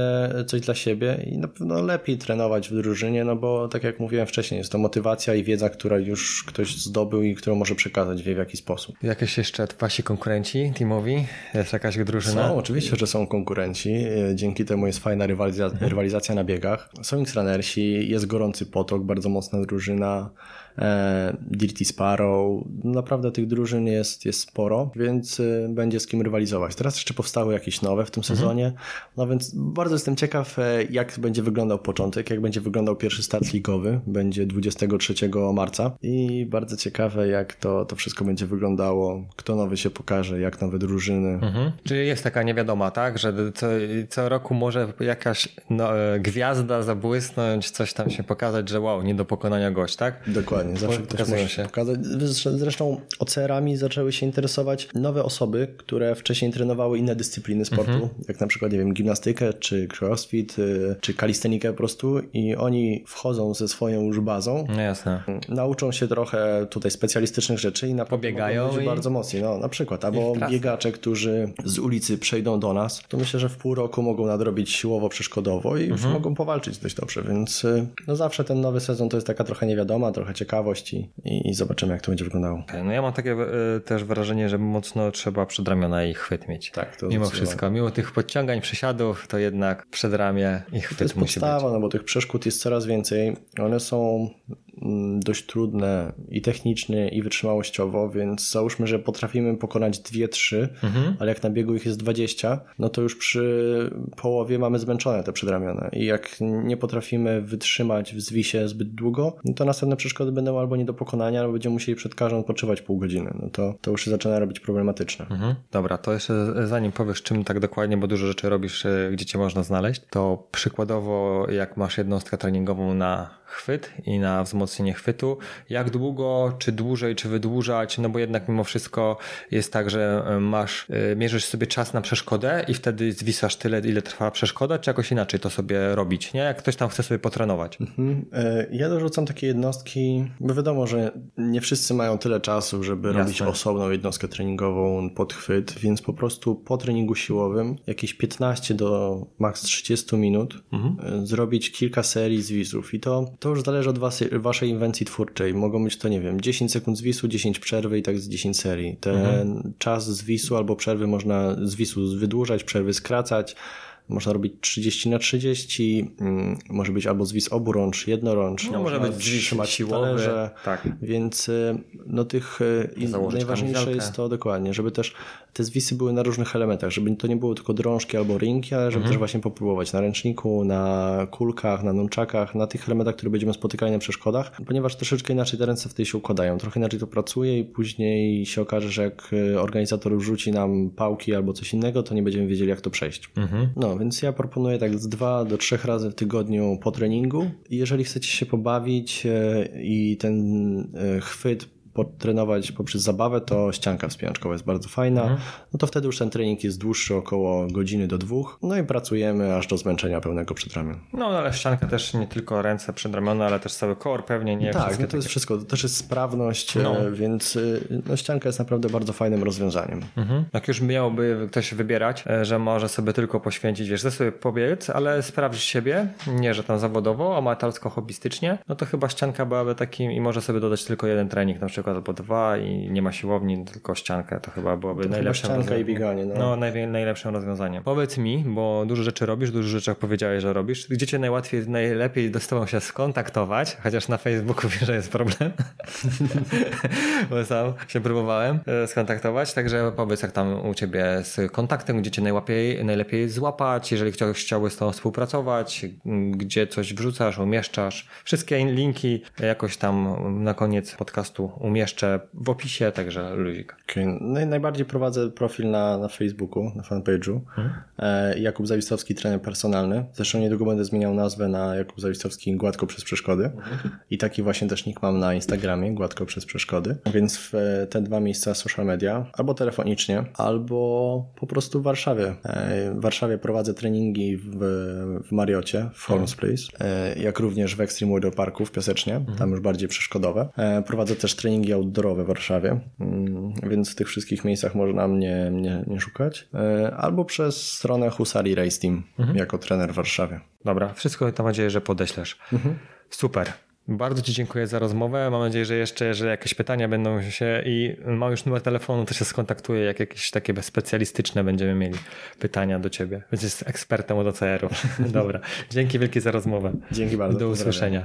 coś dla siebie i na pewno lepiej trenować w drużynie, no bo tak jak mówiłem wcześniej, jest to motywacja i wiedza, która już ktoś zdobył i którą może przekazać, wie w jaki sposób. Jakieś jeszcze wasi konkurenci teamowi? Jest jakaś drużyna? Są, oczywiście, że są konkurenci. Dzięki temu jest fajna rywalizacja, mhm. rywalizacja na biegach. Są X-Runnersi, jest gorący potok, bardzo mocna drużyna. E, Dirty Sparrow. Naprawdę tych drużyn jest, jest sporo, więc e, będzie z kim rywalizować. Teraz jeszcze powstały jakieś nowe w tym mhm. sezonie, no więc bardzo jestem ciekaw, e, jak będzie wyglądał początek, jak będzie wyglądał pierwszy start ligowy. Będzie 23 marca i bardzo ciekawe, jak to, to wszystko będzie wyglądało, kto nowy się pokaże, jak nowe drużyny. Mhm. Czyli jest taka niewiadoma, tak, że co, co roku może jakaś no, gwiazda zabłysnąć, coś tam się pokazać, że wow, nie do pokonania gość, tak? Dokładnie. Dokładnie, zawsze ktoś może się pokazać. Zresztą OCR-ami zaczęły się interesować nowe osoby, które wcześniej trenowały inne dyscypliny sportu, mhm. jak na przykład, nie wiem, gimnastykę, czy crossfit, y, czy kalistenikę po prostu i oni wchodzą ze swoją już bazą. No jasne. Nauczą się trochę tutaj specjalistycznych rzeczy i na pobiegają i... bardzo mocniej, no na przykład, albo biegacze, którzy z ulicy przejdą do nas, to myślę, że w pół roku mogą nadrobić siłowo przeszkodowo i już mhm. mogą powalczyć dość dobrze, więc y, no zawsze ten nowy sezon to jest taka trochę niewiadoma, trochę ciekawa ciekawość i, i zobaczymy, jak to będzie wyglądało. No ja mam takie y, też wrażenie, że mocno trzeba przedramiona i chwyt mieć. Tak, to Mimo wszystko, mimo tych podciągań, przysiadów, to jednak przedramię i chwyt to jest musi podstawa, być. no bo tych przeszkód jest coraz więcej. One są Mm, dość trudne i technicznie, i wytrzymałościowo, więc załóżmy, że potrafimy pokonać dwie, trzy, mhm. ale jak na biegu ich jest 20, no to już przy połowie mamy zmęczone te przedramiona i jak nie potrafimy wytrzymać w zwisie zbyt długo, no to następne przeszkody będą albo nie do pokonania, albo będziemy musieli przed każdą odpoczywać pół godziny. No to, to już się zaczyna robić problematyczne. Mhm. Dobra, to jeszcze zanim powiesz czym tak dokładnie, bo dużo rzeczy robisz, e, gdzie cię można znaleźć, to przykładowo jak masz jednostkę treningową na chwyt i na wzmocnienie chwytu. Jak długo, czy dłużej, czy wydłużać, no bo jednak mimo wszystko jest tak, że e, masz, e, mierzysz sobie czas na przeszkodę i wtedy zwisasz tyle, ile trwa przeszkoda, czy jakoś inaczej to sobie robić, nie? Jak ktoś tam chce sobie potrenować. Mhm. E, ja dorzucam takie jednostki, bo wiadomo, że nie wszyscy mają tyle czasu, żeby Jasne. robić osobną jednostkę treningową pod chwyt, więc po prostu po treningu siłowym jakieś 15 do maks 30 minut mhm. zrobić kilka serii zwisów i to to już zależy od was, waszej inwencji twórczej. Mogą być to, nie wiem, 10 sekund zwisu, 10 przerwy i tak z 10 serii. Ten mhm. czas zwisu albo przerwy można zwisu wydłużać, przerwy skracać. Można robić 30 na 30, mm, może być albo zwis oburącz, jednorącz, no, może być trzymać siłowy, tak. więc y, no tych y, najważniejsze jest to dokładnie, żeby też te zwisy były na różnych elementach, żeby to nie było tylko drążki albo ringi, ale żeby mhm. też właśnie popróbować na ręczniku, na kulkach, na nunczakach, na tych elementach, które będziemy spotykali na przeszkodach, ponieważ troszeczkę inaczej te ręce wtedy się układają, trochę inaczej to pracuje i później się okaże, że jak y, organizator rzuci nam pałki albo coś innego, to nie będziemy wiedzieli jak to przejść. Mhm. No, więc ja proponuję tak z dwa do trzech razy w tygodniu po treningu. I jeżeli chcecie się pobawić e, i ten e, chwyt potrenować poprzez zabawę, to ścianka wspinaczkowa jest bardzo fajna. Mhm. No to wtedy już ten trening jest dłuższy, około godziny do dwóch. No i pracujemy aż do zmęczenia pełnego przedramion. No ale ścianka też nie tylko ręce przedramione, ale też cały core pewnie, nie? Tak, no to jest wszystko. To też jest sprawność, no. E, więc e, no, ścianka jest naprawdę bardzo fajnym rozwiązaniem. Mhm. Jak już miałby ktoś wybierać, e, że może sobie tylko poświęcić, wiesz, ze sobie pobiec, ale sprawdzić siebie, nie, że tam zawodowo, amatorsko, hobbystycznie, no to chyba ścianka byłaby takim i może sobie dodać tylko jeden trening na przykład przykład albo dwa i nie ma siłowni, tylko ściankę, to chyba byłoby najlepszym ścianka i bieganie. No, no naj, najlepszym rozwiązaniem. Powiedz mi, bo dużo rzeczy robisz, dużo rzeczy powiedziałeś, że robisz. Gdzie cię najłatwiej, najlepiej z tobą się skontaktować, chociaż na Facebooku wiem, że jest problem, bo sam się próbowałem e, skontaktować, także powiedz jak tam u ciebie z kontaktem, gdzie cię najlepiej, najlepiej złapać, jeżeli ktoś chciałby z tobą współpracować, gdzie coś wrzucasz, umieszczasz. Wszystkie linki jakoś tam na koniec podcastu umieszczę w opisie, także luzik. Okay. No najbardziej prowadzę profil na, na Facebooku, na fanpage'u. Hmm. Jakub Zawistowski, trener personalny. Zresztą niedługo będę zmieniał nazwę na Jakub Zawistowski Gładko przez przeszkody. Hmm. I taki właśnie też nick mam na Instagramie, Gładko przez przeszkody. Więc w te dwa miejsca social media, albo telefonicznie, albo po prostu w Warszawie. E, w Warszawie prowadzę treningi w, w Mariocie, w Holmes Place, e, jak również w Extreme Water Parku w Piasecznie, tam już bardziej przeszkodowe. E, prowadzę też treningi outdoorowe w Warszawie, mm, więc w tych wszystkich miejscach można mnie, mnie, mnie szukać. Albo przez stronę Husari Race Team, mhm. jako trener w Warszawie. Dobra, wszystko mam nadzieję, że podeślesz. Mhm. Super. Bardzo Ci dziękuję za rozmowę. Mam nadzieję, że jeszcze, jeżeli jakieś pytania będą się i mam już numer telefonu, to się skontaktuję, jak jakieś takie specjalistyczne będziemy mieli pytania do Ciebie. Będziesz ekspertem od OCR-u. Dobra. Dzięki wielkie za rozmowę. Dzięki bardzo. Do usłyszenia.